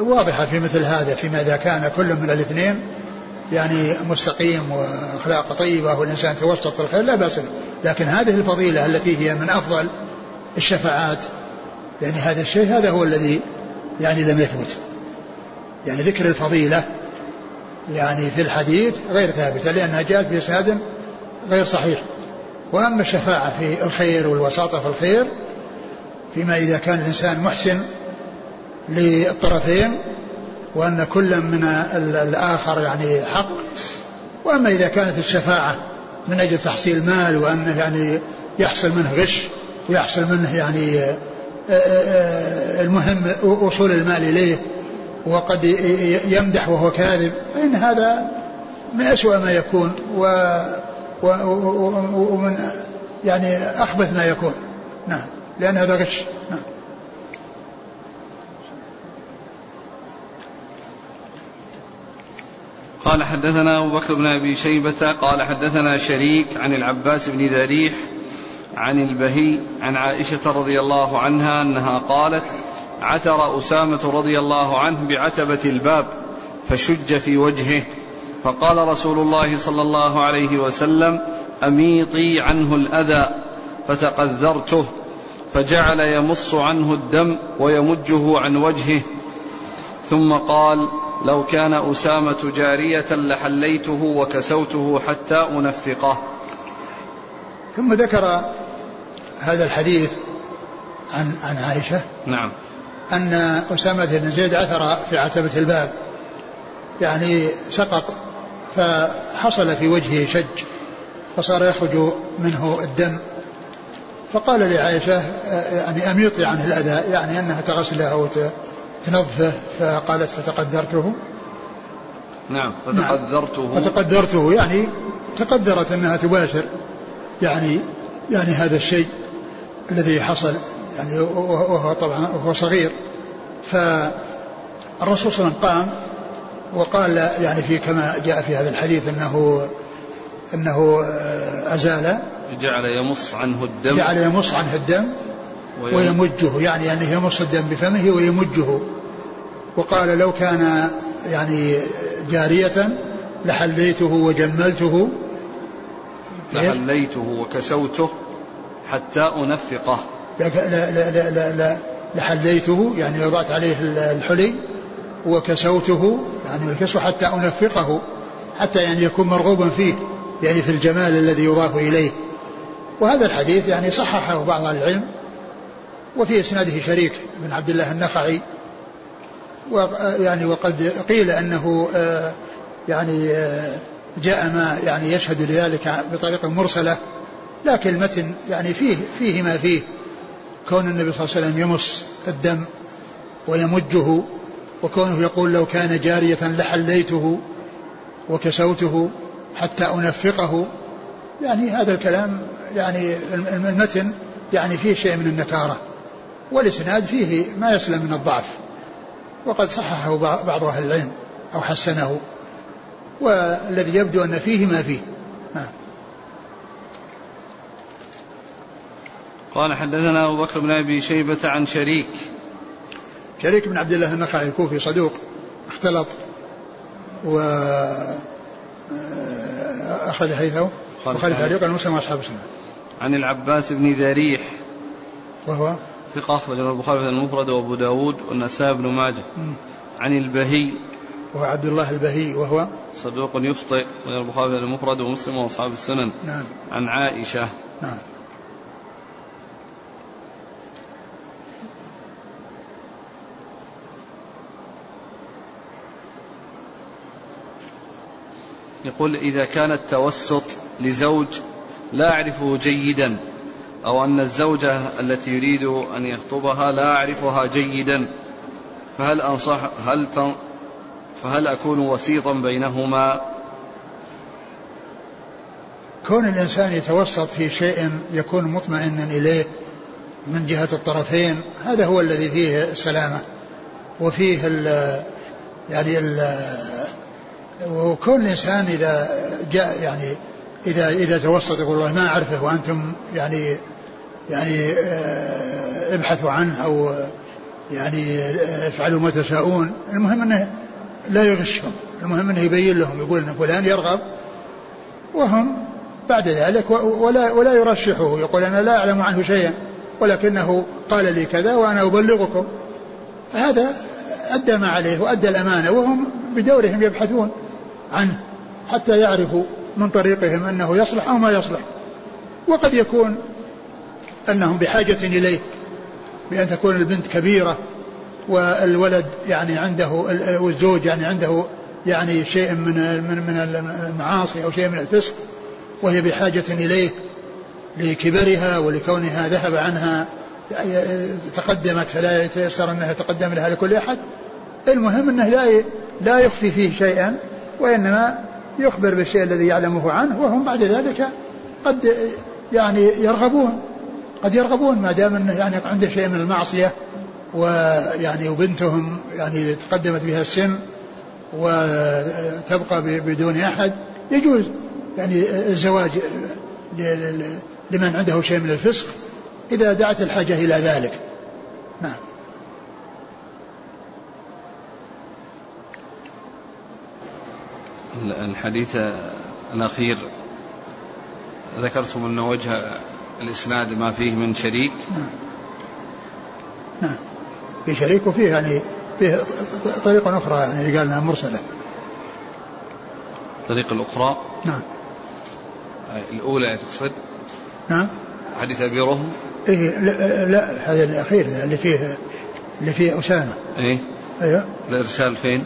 واضحة في مثل هذا فيما إذا كان كل من الاثنين يعني مستقيم وأخلاق طيبة والإنسان توسط في الخير لا بأس لكن هذه الفضيلة التي هي من أفضل الشفاعات يعني هذا الشيء هذا هو الذي يعني لم يثبت. يعني ذكر الفضيلة يعني في الحديث غير ثابته لأنها جاءت بإسناد غير صحيح. وأما الشفاعة في الخير والوساطة في الخير فيما إذا كان الإنسان محسن للطرفين وأن كل من الآخر يعني حق. وأما إذا كانت الشفاعة من أجل تحصيل مال وأنه يعني يحصل منه غش ويحصل منه يعني آه، آه، آه، المهم وصول المال إليه وقد يمدح وهو كاذب فإن هذا من أسوأ ما يكون و ومن يعني أخبث ما يكون. نعم. لأن هذا غش. نعم. قال حدثنا أبو بكر بن أبي شيبة قال حدثنا شريك عن العباس بن ذريح عن البهي عن عائشة رضي الله عنها أنها قالت عثر أسامة رضي الله عنه بعتبة الباب فشج في وجهه فقال رسول الله صلى الله عليه وسلم أميطي عنه الأذى فتقذرته فجعل يمص عنه الدم ويمجه عن وجهه. ثم قال لو كان أسامة جارية لحليته وكسوته حتى أنفقه. ثم ذكر هذا الحديث عن عن عائشة. نعم. أن أسامة بن زيد عثر في عتبة الباب يعني سقط فحصل في وجهه شج فصار يخرج منه الدم. فقال لعائشة يعني أميطي عنه الأذى يعني أنها تغسله أو تنظفه فقالت فتقدرته. نعم فتقدرته. نعم فتقدرته يعني تقدرت أنها تباشر يعني يعني هذا الشيء الذي حصل. يعني وهو طبعا وهو صغير. فالرسول صلى الله عليه وسلم قام وقال يعني في كما جاء في هذا الحديث انه أنه أزال. جعل يمص عنه الدم. جعل يمص عنه الدم ويمجه يعني أنه يمص الدم بفمه ويمجه. وقال لو كان يعني جارية لحليته وجملته. لحليته وكسوته حتى أنفقه. لحليته يعني وضعت عليه الحلي وكسوته يعني الكسو حتى أنفقه حتى يعني يكون مرغوبا فيه يعني في الجمال الذي يضاف إليه. وهذا الحديث يعني صححه بعض أهل العلم وفي إسناده شريك بن عبد الله النخعي ويعني وقد قيل أنه آه، يعني آه، جاء ما يعني يشهد لذلك بطريقة مرسلة لكن المتن يعني فيه فيه ما فيه. كون النبي صلى الله عليه وسلم يمص الدم ويمجه وكونه يقول لو كان جارية لحليته وكسوته حتى أنفقه يعني هذا الكلام يعني المتن يعني فيه شيء من النكارة والإسناد فيه ما يسلم من الضعف وقد صححه بعض أهل العلم أو حسنه والذي يبدو أن فيه ما فيه. قال حدثنا أبو بكر بن أبي شيبة عن شريك. شريك بن عبد الله النخعي الكوفي صدوق اختلط و آه، أخرج حديثه وخالف تعليقا مسلم وأصحاب السنة. عن العباس بن ذريح. وهو؟ ثقة أخرجه البخاري في المفرد وأبو داود والنسائي بن ماجه. عن البهي. وهو عبد الله البهي وهو؟ صدوق يخطئ البخاري في المفرد ومسلم وأصحاب السنن. نعم. عن عائشة. نعم. يقول إذا كان التوسط لزوج لا أعرفه جيدا أو أن الزوجة التي يريد أن يخطبها لا أعرفها جيدا فهل أنصح هل تن فهل أكون وسيطا بينهما؟ كون الإنسان يتوسط في شيء يكون مطمئنا إليه من جهة الطرفين هذا هو الذي فيه السلامة وفيه ال يعني ال وكون الإنسان إذا جاء يعني إذا إذا توسط يقول والله ما أعرفه وأنتم يعني يعني آه، ابحثوا عنه أو يعني آه، افعلوا ما تشاءون. المهم أنه لا يغشهم. المهم أنه يبين لهم يقول أن فلان يرغب. وهم بعد ذلك ولا ولا يرشحه يقول أنا لا أعلم عنه شيئا ولكنه قال لي كذا وأنا أبلغكم. فهذا أدى ما عليه وأدى الأمانة وهم بدورهم يبحثون. عنه حتى يعرفوا من طريقهم أنه يصلح أو ما يصلح. وقد يكون أنهم بحاجة إليه بأن تكون البنت كبيرة والولد يعني عنده والزوج يعني عنده يعني شيء من من من المعاصي أو شيء من الفسق وهي بحاجة إليه لكبرها ولكونها ذهب عنها تقدمت فلا يتيسر أنها تقدم لها لكل أحد. المهم أنه لا لا يخفي فيه شيئا. وإنما يخبر بالشيء الذي يعلمه عنه وهم بعد ذلك قد يعني يرغبون قد يرغبون ما دام إنه يعني عنده شيء من المعصية ويعني وبنتهم يعني تقدمت بها السن وتبقى بدون أحد يجوز يعني الزواج لمن عنده شيء من الفسق إذا دعت الحاجة إلى ذلك. نعم. الحديث الأخير. ذكرتم أن وجه الإسناد ما فيه من شريك. نعم. نعم. في شريك وفيه يعني فيه طريقة أخرى يعني قال انها مرسلة. الطريقة الأخرى؟ نعم. الأولى تقصد؟ نعم. حديث أبي رهم؟ إيه لا, لا هذا الأخير اللي فيه اللي فيه أسامة. إيه. أيوه. الإرسال فين؟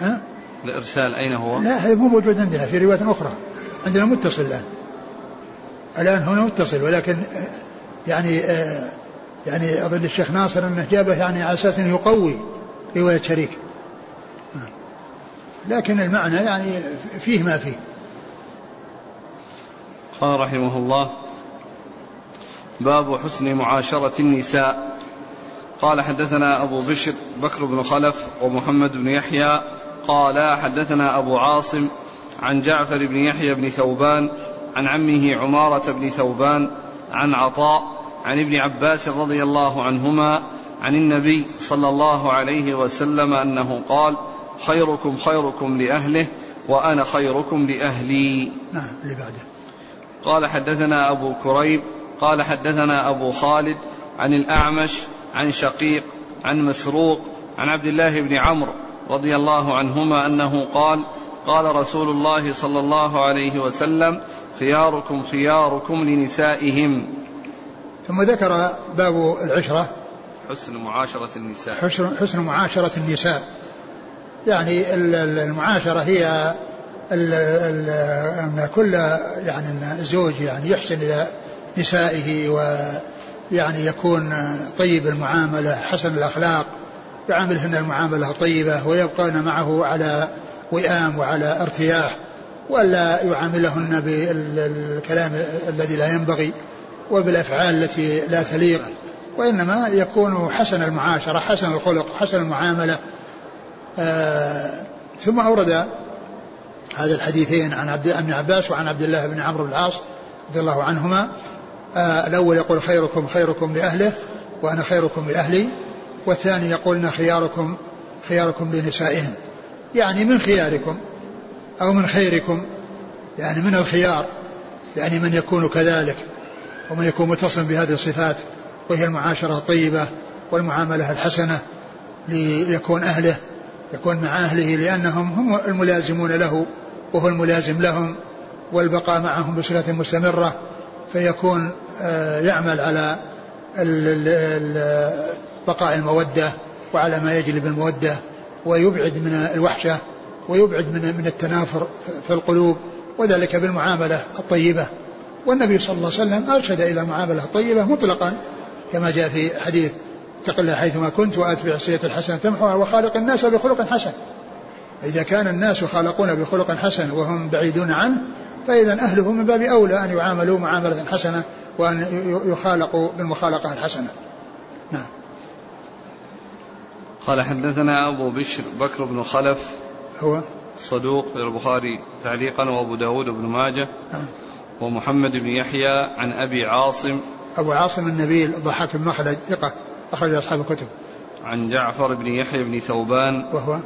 ها؟ الإرسال أين هو؟ لا هذا مو موجود عندنا في رواية أخرى. عندنا متصل الآن. الآن هنا متصل ولكن يعني يعني أظن الشيخ ناصر أنه جابه يعني على أساس أنه يقوي رواية شريك. لكن المعنى يعني فيه ما فيه. قال رحمه الله باب حسن معاشرة النساء. قال حدثنا أبو بشر بكر بن خلف ومحمد بن يحيى قال حدثنا أبو عاصم عن جعفر بن يحيى بن ثوبان عن عمه عمارة بن ثوبان عن عطاء عن ابن عباس رضي الله عنهما عن النبي صلى الله عليه وسلم أنه قال خيركم خيركم لأهله وأنا خيركم لأهلي. نعم اللي بعده. قال حدثنا أبو كريب قال حدثنا أبو خالد عن الأعمش عن شقيق عن مسروق عن عبد الله بن عمرو رضي الله عنهما أنه قال قال رسول الله صلى الله عليه وسلم خياركم خياركم لنسائهم. ثم ذكر باب العشرة. حسن معاشرة النساء. حسن, حسن معاشرة النساء. يعني المعاشرة هي أن كل يعني الزوج يعني يحسن إلى نسائه ويعني يكون طيب المعاملة حسن الأخلاق. يعاملهن المعاملة طيبة ويبقين معه على وئام وعلى ارتياح ولا يعاملهن بالكلام الذي لا ينبغي وبالأفعال التي لا تليق وإنما يكون حسن المعاشرة حسن الخلق حسن المعاملة. آه ثم أورد هذا الحديثين عن عبد ابن عباس وعن عبد الله بن عمرو بن العاص رضي الله عنهما. آه الأول يقول خيركم خيركم لأهله وأنا خيركم لأهلي. والثاني يقول ان خياركم خياركم لنسائهم يعني من خياركم؟ أو من خيركم؟ يعني من الخيار. يعني من يكون كذلك. ومن يكون متصلا بهذه الصفات. وهي المعاشرة الطيبة والمعاملة الحسنة ليكون أهله يكون مع أهله لأنهم هم الملازمون له وهو الملازم لهم والبقاء معهم بصفة مستمرة فيكون آه، يعمل على بقاء المودة وعلى ما يجلب المودة ويبعد من الوحشة ويبعد من من التنافر في القلوب وذلك بالمعاملة الطيبة. والنبي صلى الله عليه وسلم أرشد إلى المعاملة الطيبة مطلقا كما جاء في حديث اتق الله حيثما كنت وأتبع السيئة الحسنة تمحوها وخالق الناس بخلق حسن. إذا كان الناس يخالقون بخلق حسن وهم بعيدون عنه فإذا أهله من باب أولى أن يعاملوا معاملة حسنة وأن يخالقوا بالمخالقة الحسنة نعم قال حدثنا أبو بشر بكر بن خلف. هو؟ صدوق في البخاري تعليقا وأبو داود بن ماجه. نعم. ومحمد بن يحيى عن أبي عاصم. أبو عاصم النبيل ضحاك بن مخلد ثقة أخرج أصحاب الكتب. عن جعفر بن يحيى بن ثوبان. وهو؟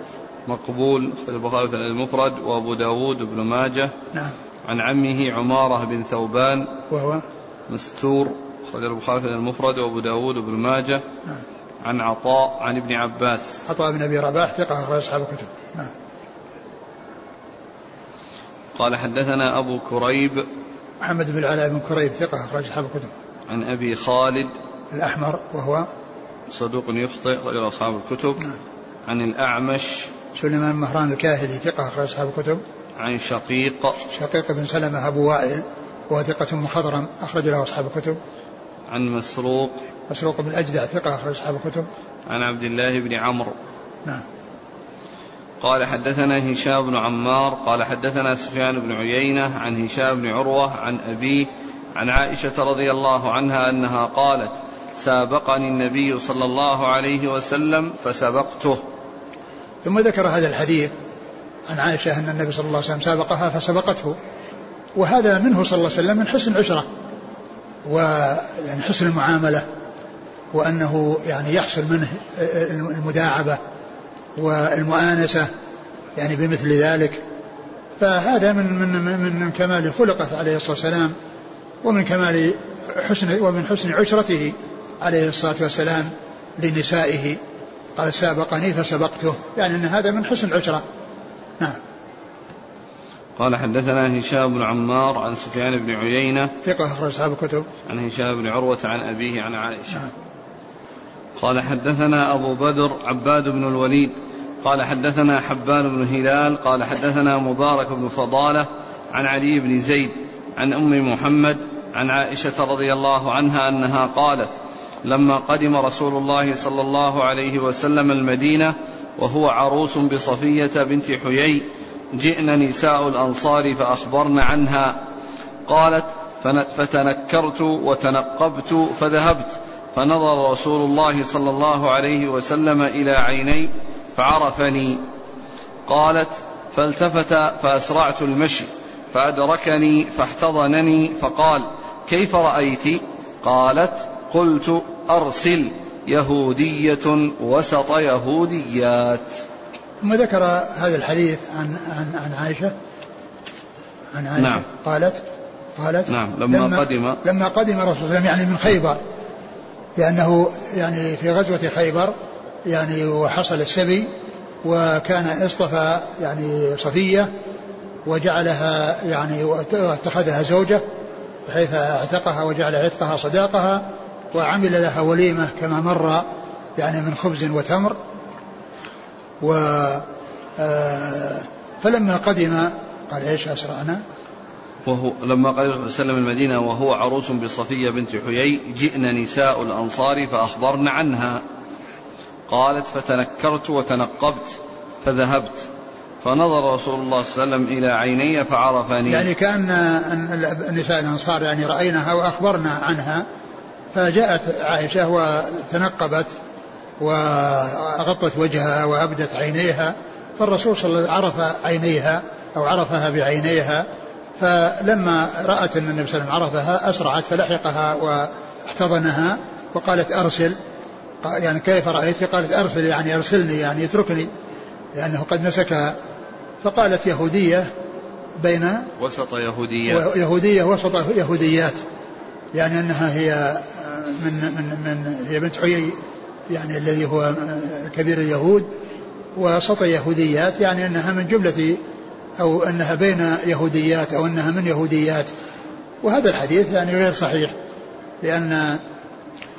مقبول في البخاري في المفرد. وأبو داود بن ماجه. نعم. عن عمه عمارة بن ثوبان. وهو؟ مستور أخرج البخاري في المفرد. وأبو داود بن ماجه. نعم. عن عطاء عن ابن عباس. عطاء بن أبي رباح ثقة أخرج أصحاب الكتب. نعم. قال حدثنا أبو كريب. محمد بن العلاء بن كريب ثقة أخرج أصحاب الكتب. عن أبي خالد. الأحمر وهو صدوق يخطئ رجل أصحاب الكتب. نعم. عن الأعمش. سليمان مهران الكاهلي ثقة أخرج أصحاب الكتب. عن شقيق. شقيق بن سلمة أبو وائل وهو ثقة مخضرم أخرج له أصحاب الكتب. عن مسروق. مسروق بن أجدع ثقة أخرج أصحاب الكتب. عن عبد الله بن عمرو. نعم. قال حدثنا هشام بن عمار قال حدثنا سفيان بن عيينة عن هشام بن عروة عن أبيه عن عائشة رضي الله عنها أنها قالت سابقني النبي صلى الله عليه وسلم فسبقته. ثم ذكر هذا الحديث عن عائشة أن النبي صلى الله عليه وسلم سابقها فسبقته. وهذا منه صلى الله عليه وسلم من حسن العشرة ويعني حسن المعاملة. وأنه يعني يحصل منه المداعبة والمؤانسة يعني بمثل ذلك. فهذا من من من, من كمال خلقه عليه الصلاة والسلام ومن كمال حسن ومن حسن عشرته عليه الصلاة والسلام لنسائه. قال سابقني فسبقته. يعني أن هذا من حسن العشرة. نعم. قال حدثنا هشام بن عمار عن سفيان بن عيينة ثقة أخرج أصحاب الكتب. عن هشام بن عروة عن أبيه عن عائشة. نعم. قال حدثنا أبو بدر عباد بن الوليد. قال حدثنا حبان بن هلال. قال حدثنا مبارك بن فضالة عن علي بن زيد عن أم محمد عن عائشة رضي الله عنها أنها قالت لما قدم رسول الله صلى الله عليه وسلم المدينة وهو عروس بصفية بنت حيي جئن نساء الأنصار فأخبرن عنها. قالت فتنكرت وتنقبت فذهبت فنظر رسول الله صلى الله عليه وسلم إلى عيني فعرفني. قالت فالتفت فأسرعت المشي فأدركني فاحتضنني فقال كيف رأيت؟ قالت قلت أرسل يهودية وسط يهوديات. ثم ذكر هذا الحديث عن عن عن عائشة. عن عائشة. نعم. قالت قالت نعم لما, لما قدم. لما قدم الرسول صلى الله عليه وسلم يعني من خيبر. لأنه يعني في غزوة خيبر يعني وحصل السبي وكان اصطفى يعني صفية وجعلها يعني واتخذها زوجة بحيث اعتقها وجعل عتقها صداقها وعمل لها وليمة كما مر يعني من خبز وتمر. و آه، فلما قدم قال إيش أسرعنا؟ وهو لما قال وسلم المدينة وهو عروس بصفية بنت حيي جئن نساء الأنصار فأخبرن عنها. قالت فتنكرت وتنقبت فذهبت. فنظر رسول الله صلى الله عليه وسلم إلى عيني فعرفني. يعني كأن نساء الأنصار يعني رأيناها وأخبرنا عنها فجاءت عائشة وتنقبت وغطت وجهها وأبدت عينيها فالرسول صلى الله عليه وسلم عرف عينيها أو عرفها بعينيها فلما رأت أن النبي صلى الله عليه وسلم عرفها أسرعت فلحقها واحتضنها وقالت أرسل. يعني كيف رأيت؟ قالت أرسل يعني أرسلني يعني اتركني لأنه قد مسكها فقالت يهودية بين وسط يهوديات. يهودية وسط يهوديات. يعني أنها هي من من من هي بنت حيي يعني الذي هو كبير اليهود. وسط يهوديات يعني أنها من جملة أو أنها بين يهوديات أو أنها من يهوديات. وهذا الحديث يعني غير صحيح لأن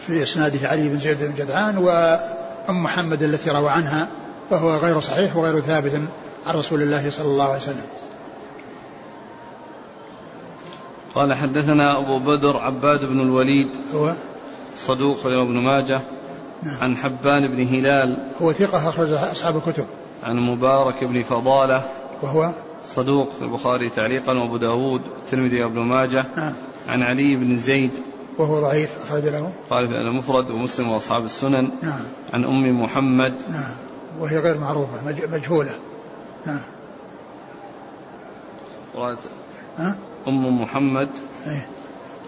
في إسناده علي بن زيد بن جدعان وأم محمد التي روى عنها فهو غير صحيح وغير ثابت عن رسول الله صلى الله عليه وسلم. قال حدثنا أبو بدر عباد بن الوليد هو؟ صدوق ابن ماجه نعم. عن حبان بن هلال هو ثقة أخرج أصحاب الكتب. عن مبارك بن فضالة وهو؟ صدوق في البخاري تعليقا وأبو داود والترمذي وابن ماجه. نعم. عن علي بن زيد. وهو ضعيف أخرج له. قال في المفرد ومسلم وأصحاب السنن. نعم. عن أم محمد. نعم. وهي غير معروفة مجهولة. نعم. امرأة أم محمد. إيه؟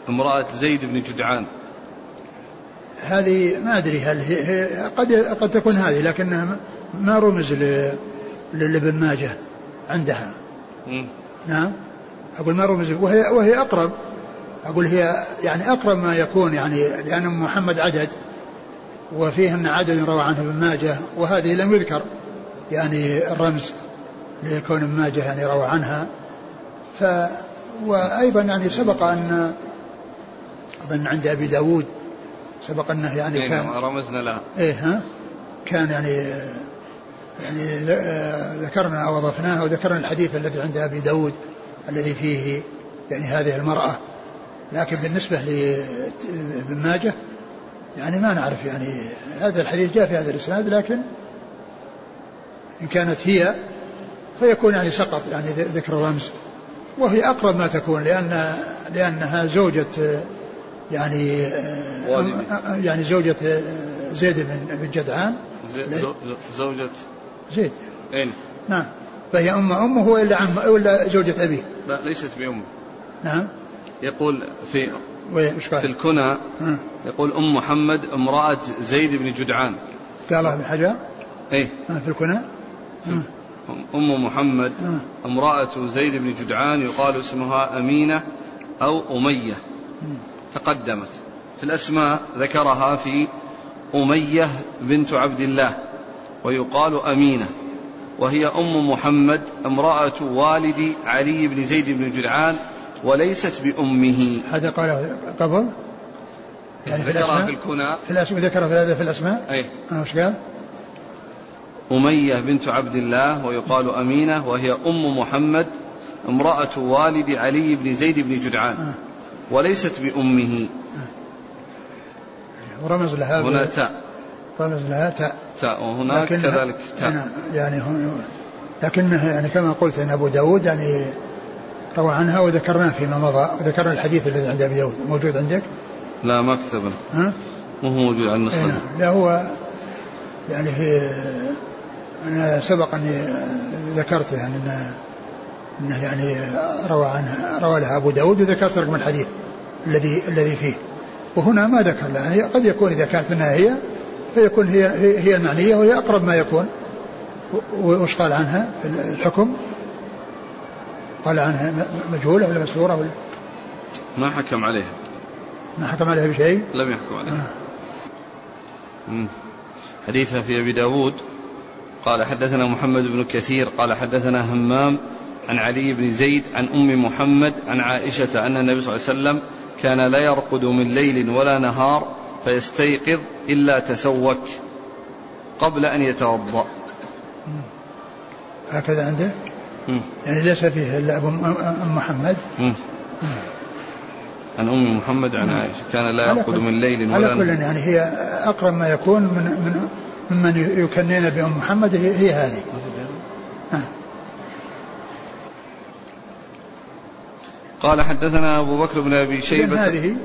امرأة زيد بن جدعان. هذه ما أدري هل هي قد قد تكون هذه لكنها ما رمز لابن ماجه عندها. نعم. أقول ما رمز وهي وهي أقرب. أقول هي يعني أقرب ما يكون يعني لأن محمد عدد وفيهن عدد روى عنه ابن ماجه وهذه لم يذكر يعني الرمز لكون ابن ماجه يعني روى عنها. ف وأيضا يعني سبق أن أظن عند أبي داود سبق أنه يعني إيه، كان رمزنا لها إيه ها؟ كان يعني يعني ذكرنا أو أضفناها وذكرنا الحديث الذي عند أبي داود الذي فيه يعني هذه المرأة. لكن بالنسبة لابن ماجه يعني ما نعرف يعني هذا الحديث جاء في هذا الإسناد لكن إن كانت هي فيكون يعني سقط يعني ذكر الرمز. وهي أقرب ما تكون لأن لأنها زوجة يعني يعني زوجة زيد بن بن جدعان. زوجة زيد. أين؟ نعم. فهي أم أمه ولا عم ولا زوجة أبيه؟ لا ليست بأمه. نعم. يقول في في الكنى يقول أم محمد امرأة زيد بن جدعان. قال ابن حجر؟ إيه. في الكنى؟ أم محمد امرأة زيد بن جدعان يقال اسمها أمينة أو أمية. تقدمت. في الأسماء ذكرها في أمية بنت عبد الله. ويقال أمينة وهي أم محمد امرأة والد علي بن زيد بن جدعان وليست بأمه. هذا قال قبل؟ يعني في ذكرها في الكنى في الأسماء ذكرها في هذا في الأسماء؟ أي. إيش قال؟ أمية بنت عبد الله ويقال أمينة وهي أم محمد امرأة والد علي بن زيد بن جدعان آه. وليست بأمه. آه. ورمز لها هنا تاء. رمز لها تاء تاء وهناك كذلك تاء يعني لكنه يعني كما قلت إن أبو داود يعني روى عنها وذكرناه فيما مضى وذكرنا الحديث الذي عند أبي داود موجود عندك؟ لا ما كتبنا ها؟ مو موجود على النسخة نعم. لا هو يعني في أنا سبق أني ذكرت يعني أنه, إنه يعني روى عنها روى لها أبو داود وذكرت رقم الحديث الذي الذي فيه وهنا ما ذكر لها يعني قد يكون إذا كانت أنها هي فيكون هي هي المعنية وهي أقرب ما يكون. وش قال عنها الحكم؟ قال عنها مجهولة ولا مسرورة ولا؟ ما حكم عليها. ما حكم عليها بشيء؟ لم يحكم عليها. آه. حديثها في أبي داود. قال حدثنا محمد بن كثير. قال حدثنا همام عن علي بن زيد عن أم محمد عن عائشة أن النبي صلى الله عليه وسلم كان لا يرقد من ليل ولا نهار فيستيقظ إلا تسوك قبل أن يتوضأ. هكذا عنده؟ يعني ليس فيه إلا أبو أم محمد؟ عن أم محمد عن عائشة. كان لا يرقد من ليل ولا على كل يعني هي أقرب ما يكون من من ممن يكنين بأم محمد هي, هي هذه. قال حدثنا أبو بكر بن أبي شيبة. هذه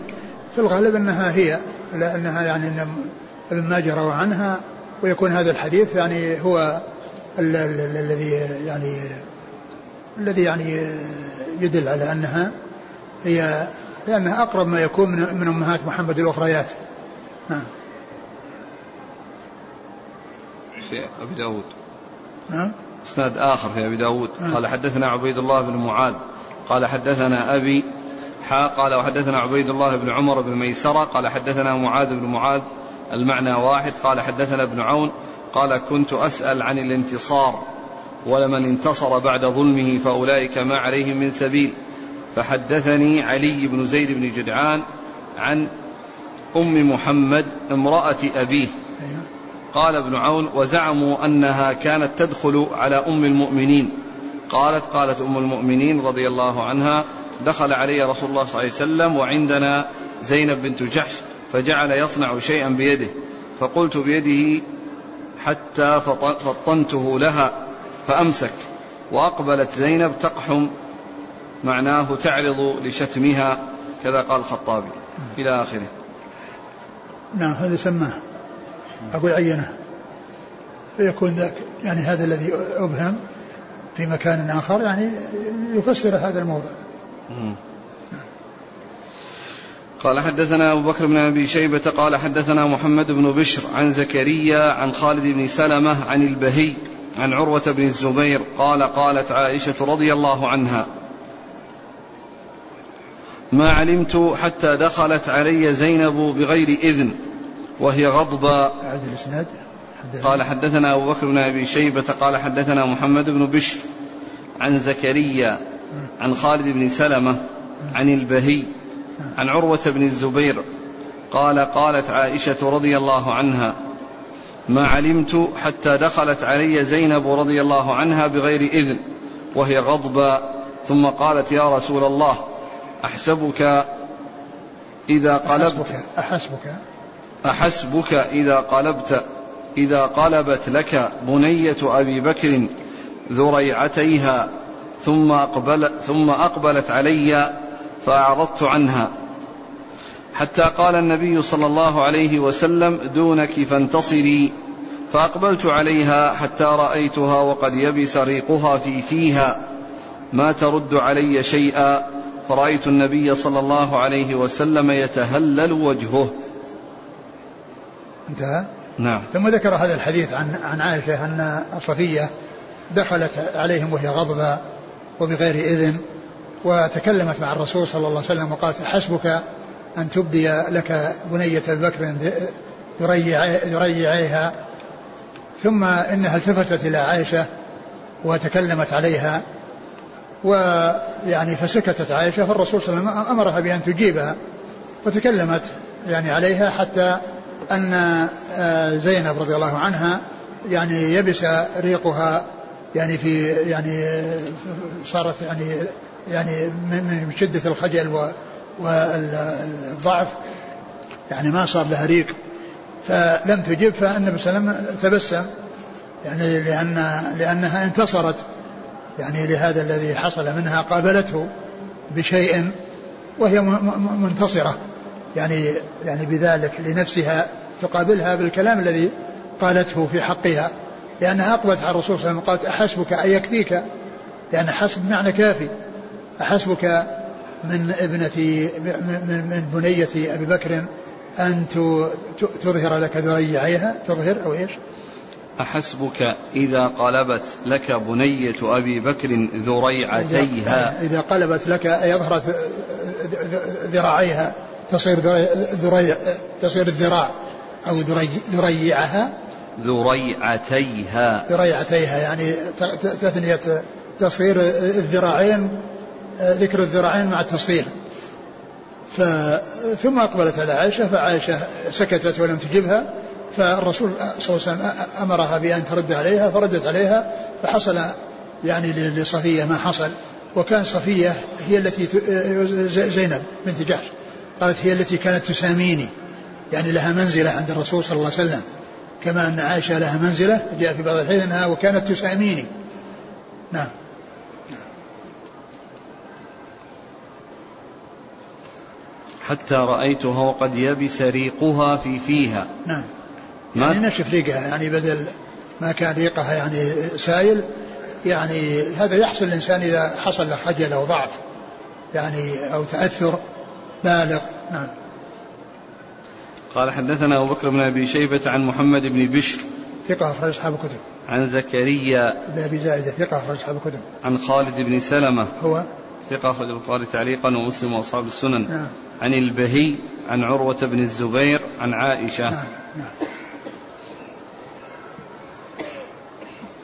في الغالب أنها هي لأنها يعني أن ابن ماجه روى عنها ويكون هذا الحديث يعني هو الذي يعني الذي يعني يدل على أنها هي لأنها أقرب ما يكون من أمهات محمد الأخريات نعم في أبي داود. نعم إسناد آخر في أبي داود. قال حدثنا عبيد الله بن معاذ. قال حدثنا أبي حا قال وحدثنا عبيد الله بن عمر بن ميسرة قال حدثنا معاذ بن معاذ المعنى واحد قال حدثنا ابن عون قال كنت أسأل عن الانتصار ولمن انتصر بعد ظلمه فأولئك ما عليهم من سبيل. فحدثني علي بن زيد بن جدعان عن أم محمد امرأة أبيه. قال ابن عون وزعموا أنها كانت تدخل على أم المؤمنين. قالت قالت أم المؤمنين رضي الله عنها دخل علي رسول الله صلى الله عليه وسلم وعندنا زينب بنت جحش فجعل يصنع شيئا بيده. فقلت بيده حتى فطنته لها فأمسك. وأقبلت زينب تقحم معناه تعرض لشتمها كذا قال الخطابي. إلى آخره. نعم هذا سماه. أقول عينه. فيكون ذاك يعني هذا الذي أبهم في مكان آخر يعني يفسر هذا الموضع قال حدثنا أبو بكر بن أبي شيبة قال حدثنا محمد بن بشر عن زكريا عن خالد بن سلمة عن البهي عن عروة بن الزبير قال قالت عائشة رضي الله عنها ما علمت حتى دخلت علي زينب بغير إذن وهي غضبة. قال حدثنا أبو بكر بن أبي شيبة قال حدثنا محمد بن بشر عن زكريا عن خالد بن سلمة عن البهي عن عروة بن الزبير قال قالت عائشة رضي الله عنها ما علمت حتى دخلت علي زينب رضي الله عنها بغير إذن وهي غضبة ثم قالت يا رسول الله أحسبك إذا قلبت أحسبك. أحسبك إذا قلبت إذا قلبت لك بنية أبي بكر ذريعتيها ثم أقبل ثم أقبلت علي فأعرضت عنها. حتى قال النبي صلى الله عليه وسلم دونك فانتصري. فأقبلت عليها حتى رأيتها وقد يبس ريقها في فيها. ما ترد علي شيئا. فرأيت النبي صلى الله عليه وسلم يتهلل وجهه. انتهى؟ نعم. ثم ذكر هذا الحديث عن عن عائشة أن صفية دخلت عليهم وهي غضبة. وبغير إذن وتكلمت مع الرسول صلى الله عليه وسلم وقالت حسبك أن تبدي لك بنية بكر يريعيها ثم إنها التفتت إلى عائشة وتكلمت عليها ويعني فسكتت عائشة فالرسول صلى الله عليه وسلم أمرها بأن تجيبها فتكلمت يعني عليها حتى أن آه، زينب رضي الله عنها يعني يبس ريقها يعني في يعني صارت يعني يعني من شدة الخجل والضعف يعني ما صار لها ريق. فلم تجب فالنبي صلى الله عليه وسلم تبسم يعني لأن لأنها انتصرت يعني لهذا الذي حصل منها قابلته بشيء وهي منتصرة. يعني يعني بذلك لنفسها تقابلها بالكلام الذي قالته في حقها. لأنها أقبلت على الرسول صلى الله عليه وسلم قالت أحسبك أيكفيك لأن حسب معنى كافي. أحسبك من ابنة من, من بنية أبي بكر أن تظهر لك ذريعيها. تظهر أو إيش؟ أحسبك إذا قلبت لك بنية أبي بكر ذريعتيها. إذا قلبت لك أي أظهرت ذراعيها تصير ذريع تصير الذراع أو ذريعها. ذريعتيها. ذريعتيها يعني تثنية تصغير الذراعين ذكر الذراعين مع التصغير. ثم أقبلت على عائشة فعائشة سكتت ولم تجبها فالرسول صلى الله عليه وسلم أمرها بأن ترد عليها فردت عليها فحصل يعني لصفية ما حصل. وكان صفية هي التي زينب بنت جحش قالت هي التي كانت تساميني يعني لها منزلة عند الرسول صلى الله عليه وسلم. كما أن عائشة لها منزلة جاء في بعض الحديث أنها وكانت تسأميني. نعم. حتى رأيتها وقد يبس ريقها في فيها. نعم. يعني نشف ريقها يعني بدل ما كان ريقها يعني سائل يعني هذا يحصل الإنسان إذا حصل له خجل أو ضعف يعني أو تأثر بالغ. نعم. قال حدثنا أبو بكر بن أبي شيبة عن محمد بن بشر ثقة أخرج أصحاب الكتب. عن زكريا بن أبي زائدة ثقة أخرج أصحاب الكتب. عن خالد بن سلمة. هو؟ ثقة أخرج البخاري تعليقا ومسلم وأصحاب السنن. نعم. عن البهي عن عروة بن الزبير عن عائشة. نعم نعم,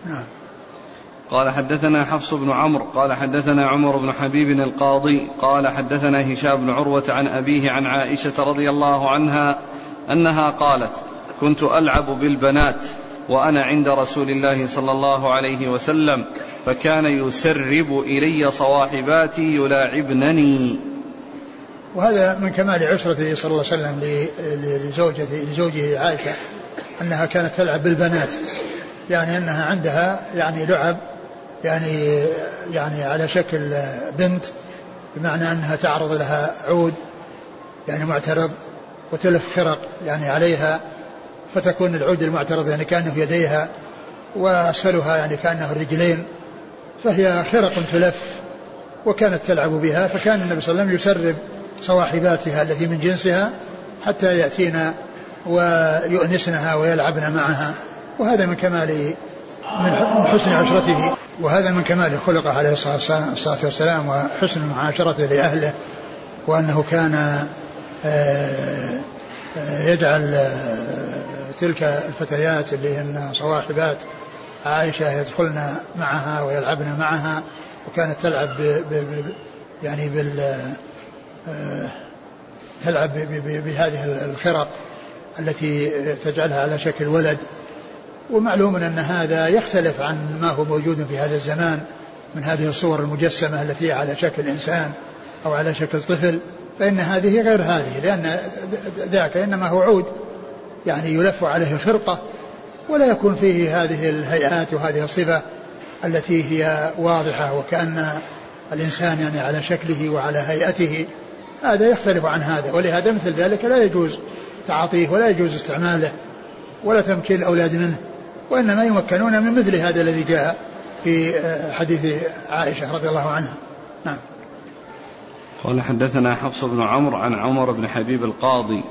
نعم. قال حدثنا حفص بن عمرو قال حدثنا عمر بن حبيب القاضي قال حدثنا هشام بن عروة عن أبيه عن عائشة رضي الله عنها أنها قالت كنت ألعب بالبنات وأنا عند رسول الله صلى الله عليه وسلم فكان يسرب إلي صواحباتي يلاعبنني. وهذا من كمال عشرته صلى الله عليه وسلم لزوجته لزوجه عائشة أنها كانت تلعب بالبنات يعني أنها عندها يعني لعب يعني يعني على شكل بنت بمعنى أنها تعرض لها عود يعني معترض وتلف خرق يعني عليها فتكون العود المعترض يعني كأنه في يديها وأسفلها يعني كأنه الرجلين فهي خرق تلف وكانت تلعب بها فكان النبي صلى الله عليه وسلم يسرب صواحباتها التي من جنسها حتى يأتينا ويؤنسنها ويلعبن معها وهذا من كمال من حسن عشرته وهذا من كمال خلقه عليه الصلاة والسلام وحسن معاشرته لأهله وأنه كان يجعل آه، تلك الفتيات اللي هن صواحبات عائشة يدخلن معها ويلعبن معها وكانت تلعب ب ب يعني بال تلعب بهذه الخرق التي تجعلها على شكل ولد. ومعلوم أن هذا يختلف عن ما هو موجود في هذا الزمان من هذه الصور المجسمة التي على شكل إنسان أو على شكل طفل. فإن هذه غير هذه لأن ذاك إنما هو عود. يعني يلف عليه خرقة ولا يكون فيه هذه الهيئات وهذه الصفة التي هي واضحة وكأن الإنسان يعني على شكله وعلى هيئته. هذا يختلف عن هذا ولهذا مثل ذلك لا يجوز تعاطيه ولا يجوز استعماله ولا تمكين الأولاد منه وإنما يمكنون من مثل هذا الذي جاء في حديث عائشة رضي الله عنها. نعم. قال حدثنا حفص بن عمرو عن عمر بن حبيب القاضي.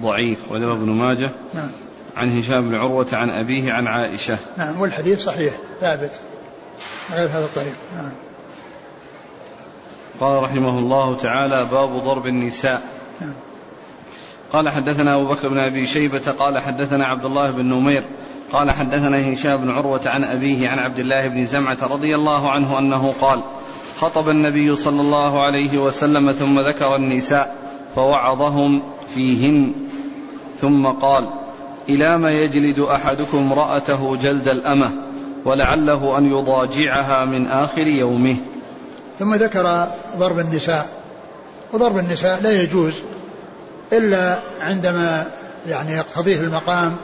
ضعيف وله ابن ماجه. نعم. عن هشام بن عروة عن أبيه عن عائشة. نعم والحديث صحيح ثابت غير هذا الطريق. نعم. قال رحمه الله تعالى باب ضرب النساء. نعم. قال حدثنا أبو بكر بن أبي شيبة قال حدثنا عبد الله بن نمير قال حدثنا هشام بن عروة عن أبيه عن عبد الله بن زمعة رضي الله عنه أنه قال خطب النبي صلى الله عليه وسلم ثم ذكر النساء فوعظهم فيهن. ثم قال إلى ما يجلد أحدكم امرأته جلد الأمة ولعله أن يضاجعها من آخر يومه. ثم ذكر ضرب النساء. وضرب النساء لا يجوز إلا عندما يعني يقتضيه المقام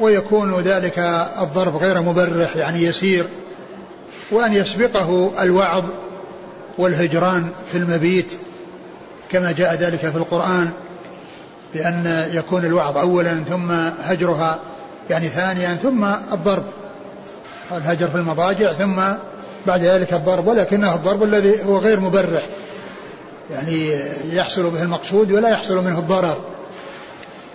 ويكون ذلك الضرب غير مبرح يعني يسير. وأن يسبقه الوعظ والهجران في المبيت كما جاء ذلك في القرآن بأن يكون الوعظ أولا ثم هجرها يعني ثانيا ثم الضرب. الهجر في المضاجع ثم بعد ذلك الضرب ولكنه الضرب الذي هو غير مبرح يعني يحصل به المقصود ولا يحصل منه الضرر.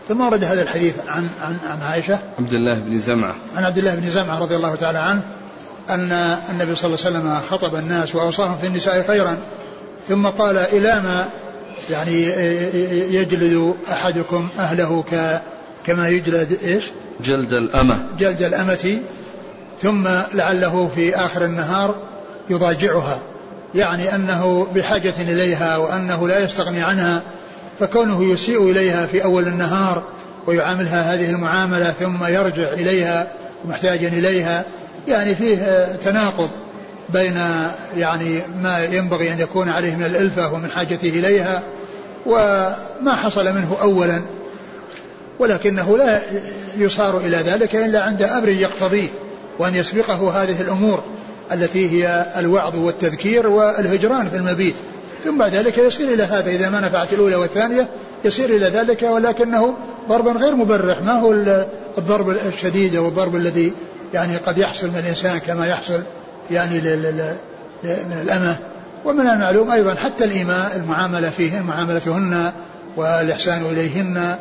ثم ورد هذا الحديث عن عن عن عائشة. عبد الله بن زمعة. عن عبد الله بن زمعة رضي الله تعالى عنه. أن النبي صلى الله عليه وسلم خطب الناس وأوصاهم في النساء خيرا ثم قال إلى ما يعني يجلد أحدكم أهله ك كما يجلد إيش؟ جلد الأمة جلد الأمة ثم لعله في آخر النهار يضاجعها يعني أنه بحاجة إليها وأنه لا يستغني عنها فكونه يسيء إليها في أول النهار ويعاملها هذه المعاملة ثم يرجع إليها محتاجا إليها يعني فيه تناقض بين يعني ما ينبغي أن يكون عليه من الألفة ومن حاجته إليها وما حصل منه أولا. ولكنه لا يصار إلى ذلك إلا عند أمر يقتضيه وأن يسبقه هذه الأمور التي هي الوعظ والتذكير والهجران في المبيت. ثم بعد ذلك يصير إلى هذا إذا ما نفعت الأولى والثانية يصير إلى ذلك ولكنه ضربا غير مبرح. ما هو الضرب الشديد أو الضرب الذي يعني قد يحصل من الإنسان كما يحصل يعني من الأمة. ومن المعلوم أيضا حتى الإيماء المعاملة فيهن معاملتهن والإحسان إليهن.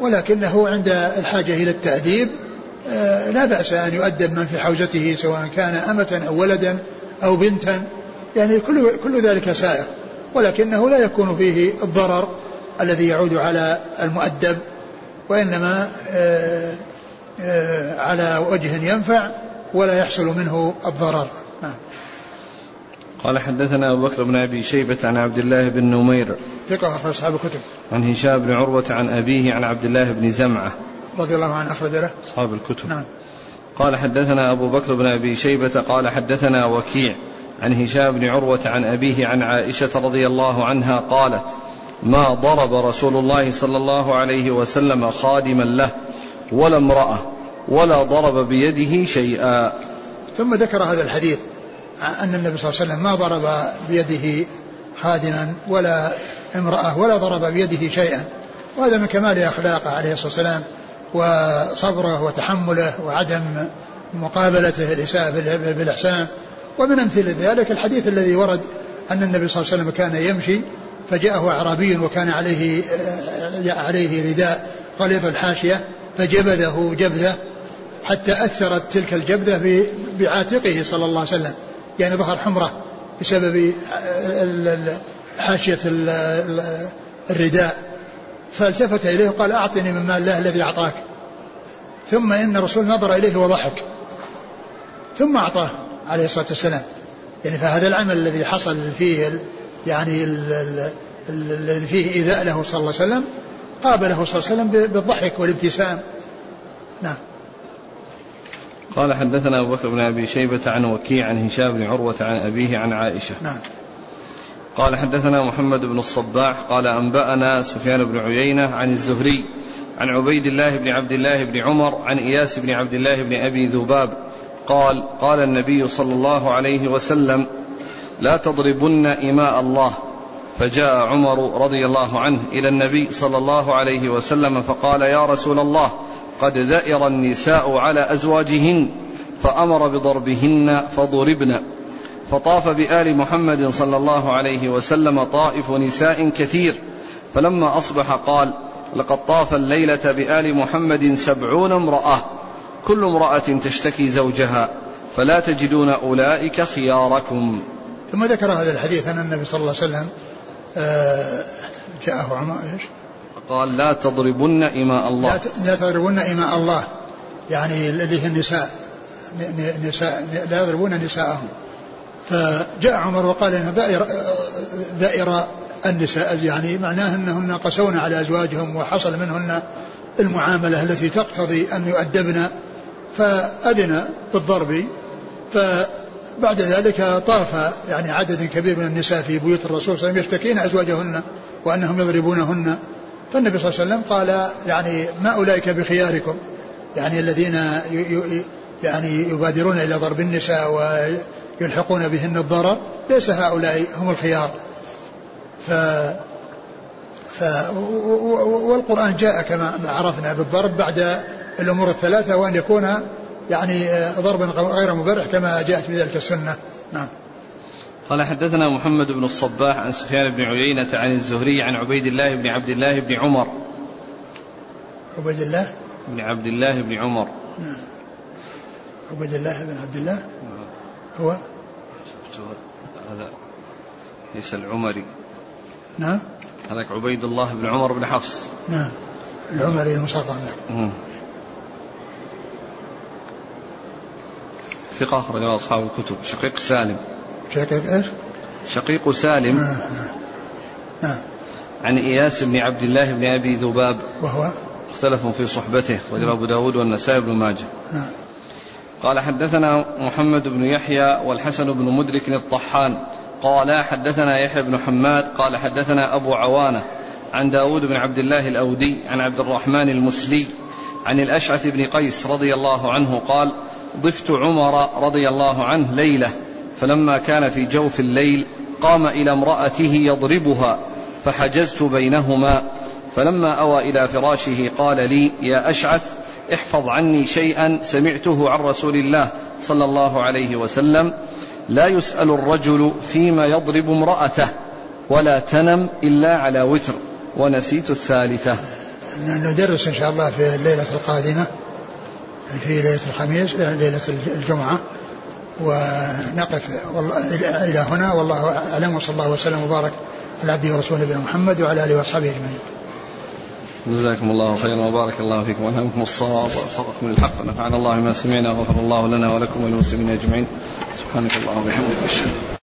ولكنه عند الحاجة إلى التأديب آه، لا بأس أن يؤدب من في حوزته سواء كان أمة أو ولدا أو بنتا. يعني كل كل ذلك سائر ولكنه لا يكون فيه الضرر الذي يعود على المؤدب وإنما آه، على وجه ينفع ولا يحصل منه الضرر. نعم. قال حدثنا أبو بكر بن أبي شيبة عن عبد الله بن نمير ثقة أخرج أصحاب الكتب. عن هشام بن عروة عن أبيه عن عبد الله بن زمعة. رضي الله عنه أخرج له. أصحاب الكتب. نعم. قال حدثنا أبو بكر بن أبي شيبة قال حدثنا وكيع عن هشام بن عروة عن أبيه عن عائشة رضي الله عنها قالت ما ضرب رسول الله صلى الله عليه وسلم خادما له ولا امرأة ولا ضرب بيده شيئا. ثم ذكر هذا الحديث أن النبي صلى الله عليه وسلم ما ضرب بيده خادما ولا امرأة ولا ضرب بيده شيئا. وهذا من كمال أخلاقه عليه الصلاة والسلام وصبره وتحمله وعدم مقابلته الإساءة بالإحسان. ومن أمثلة ذلك الحديث الذي ورد أن النبي صلى الله عليه وسلم كان يمشي فجاءه أعرابي وكان عليه عليه رداء غليظ الحاشية فجبذه جبذة حتى أثرت تلك الجبذة بعاتقه صلى الله عليه وسلم. يعني ظهر حمرة بسبب حاشية الرداء. فالتفت إليه وقال أعطني من مال الله الذي أعطاك. ثم إن الرسول نظر إليه وضحك. ثم أعطاه عليه الصلاة والسلام. يعني فهذا العمل الذي حصل فيه يعني الذي فيه إيذاء له صلى الله عليه وسلم قابله صلى الله عليه وسلم بالضحك والابتسام. نعم. قال حدثنا أبو بكر بن أبي شيبة عن وكيع عن هشام بن عروة عن أبيه عن عائشة. نعم. قال حدثنا محمد بن الصباح قال أنبأنا سفيان بن عيينة عن الزهري عن عبيد الله بن عبد الله بن عمر عن إياس بن عبد الله بن أبي ذباب. قال قال النبي صلى الله عليه وسلم لا تضربن إماء الله. فجاء عمر رضي الله عنه إلى النبي صلى الله عليه وسلم فقال يا رسول الله قد ذئر النساء على أزواجهن فأمر بضربهن فضربن. فطاف بآل محمد صلى الله عليه وسلم طائف نساء كثير فلما أصبح قال لقد طاف الليلة بآل محمد سبعون امرأة كل امرأة تشتكي زوجها فلا تجدون أولئك خياركم. ثم ذكر هذا الحديث أن النبي صلى الله عليه وسلم جاءه عمر إيش؟ قال لا تضربن إماء الله. لا تضربن إماء الله. يعني اللي هي النساء. نساء لا يضربون نساءهم. فجاء عمر وقال ان دائرة, دائرة النساء يعني معناه إنهن قسون على أزواجهم وحصل منهن المعاملة التي تقتضي أن يؤدبن. فأذن بالضرب فبعد ذلك طاف يعني عدد كبير من النساء في بيوت الرسول صلى الله عليه وسلم يشتكين أزواجهن وأنهم يضربونهن. فالنبي صلى الله عليه وسلم قال يعني ما أولئك بخياركم؟ يعني الذين يعني يبادرون إلى ضرب النساء ويلحقون بهن الضرر ليس هؤلاء هم الخيار. ف ف والقرآن جاء كما عرفنا بالضرب بعد الأمور الثلاثة وأن يكون يعني ضربا غير مبرح كما جاءت بذلك السنة. نعم. قال حدثنا محمد بن الصباح عن سفيان بن عيينة عن الزهري عن عبيد الله بن عبد الله بن عمر. عبيد الله؟ بن عبد الله بن عمر. نعم. عبيد الله بن عبد الله؟ هو؟ هذا. ليس العمري. نعم. هذاك عبيد الله بن عمر بن حفص. نعم. العمري المصغر ثقة أخرج أصحاب الكتب. شقيق سالم. شقيق إيش؟ شقيق سالم. نعم, نعم. عن إياس بن عبد الله بن أبي ذباب. وهو؟ اختلفوا في صحبته. رجل أبو داود والنسائي بن ماجه. نعم قال حدثنا محمد بن يحيى والحسن بن مدرك الطحان. قال حدثنا يحيى بن حماد. قال حدثنا أبو عوانة عن داود بن عبد الله الأودي عن عبد الرحمن المسلي عن الأشعث بن قيس رضي الله عنه قال ضفت عمر رضي الله عنه ليلة فلما كان في جوف الليل قام إلى امرأته يضربها فحجزت بينهما فلما أوى إلى فراشه قال لي يا أشعث احفظ عني شيئا سمعته عن رسول الله صلى الله عليه وسلم لا يسأل الرجل فيما يضرب امرأته ولا تنم إلا على وتر ونسيت الثالثة. ندرس إن شاء الله في الليلة القادمة. في ليلة الخميس ليلة الجمعة. ونقف إلى هنا. والله أعلم. وصلى الله وسلم وبارك على عبده ورسوله نبينا محمد وعلى آله وأصحابه أجمعين. جزاكم الله خيرا وبارك الله فيكم. والهمكم الصواب ووفقكم للحق نفعنا الله ما سمعنا وغفر الله لنا ولكم وللمسلمين أجمعين. سبحانك اللهم وبحمدك.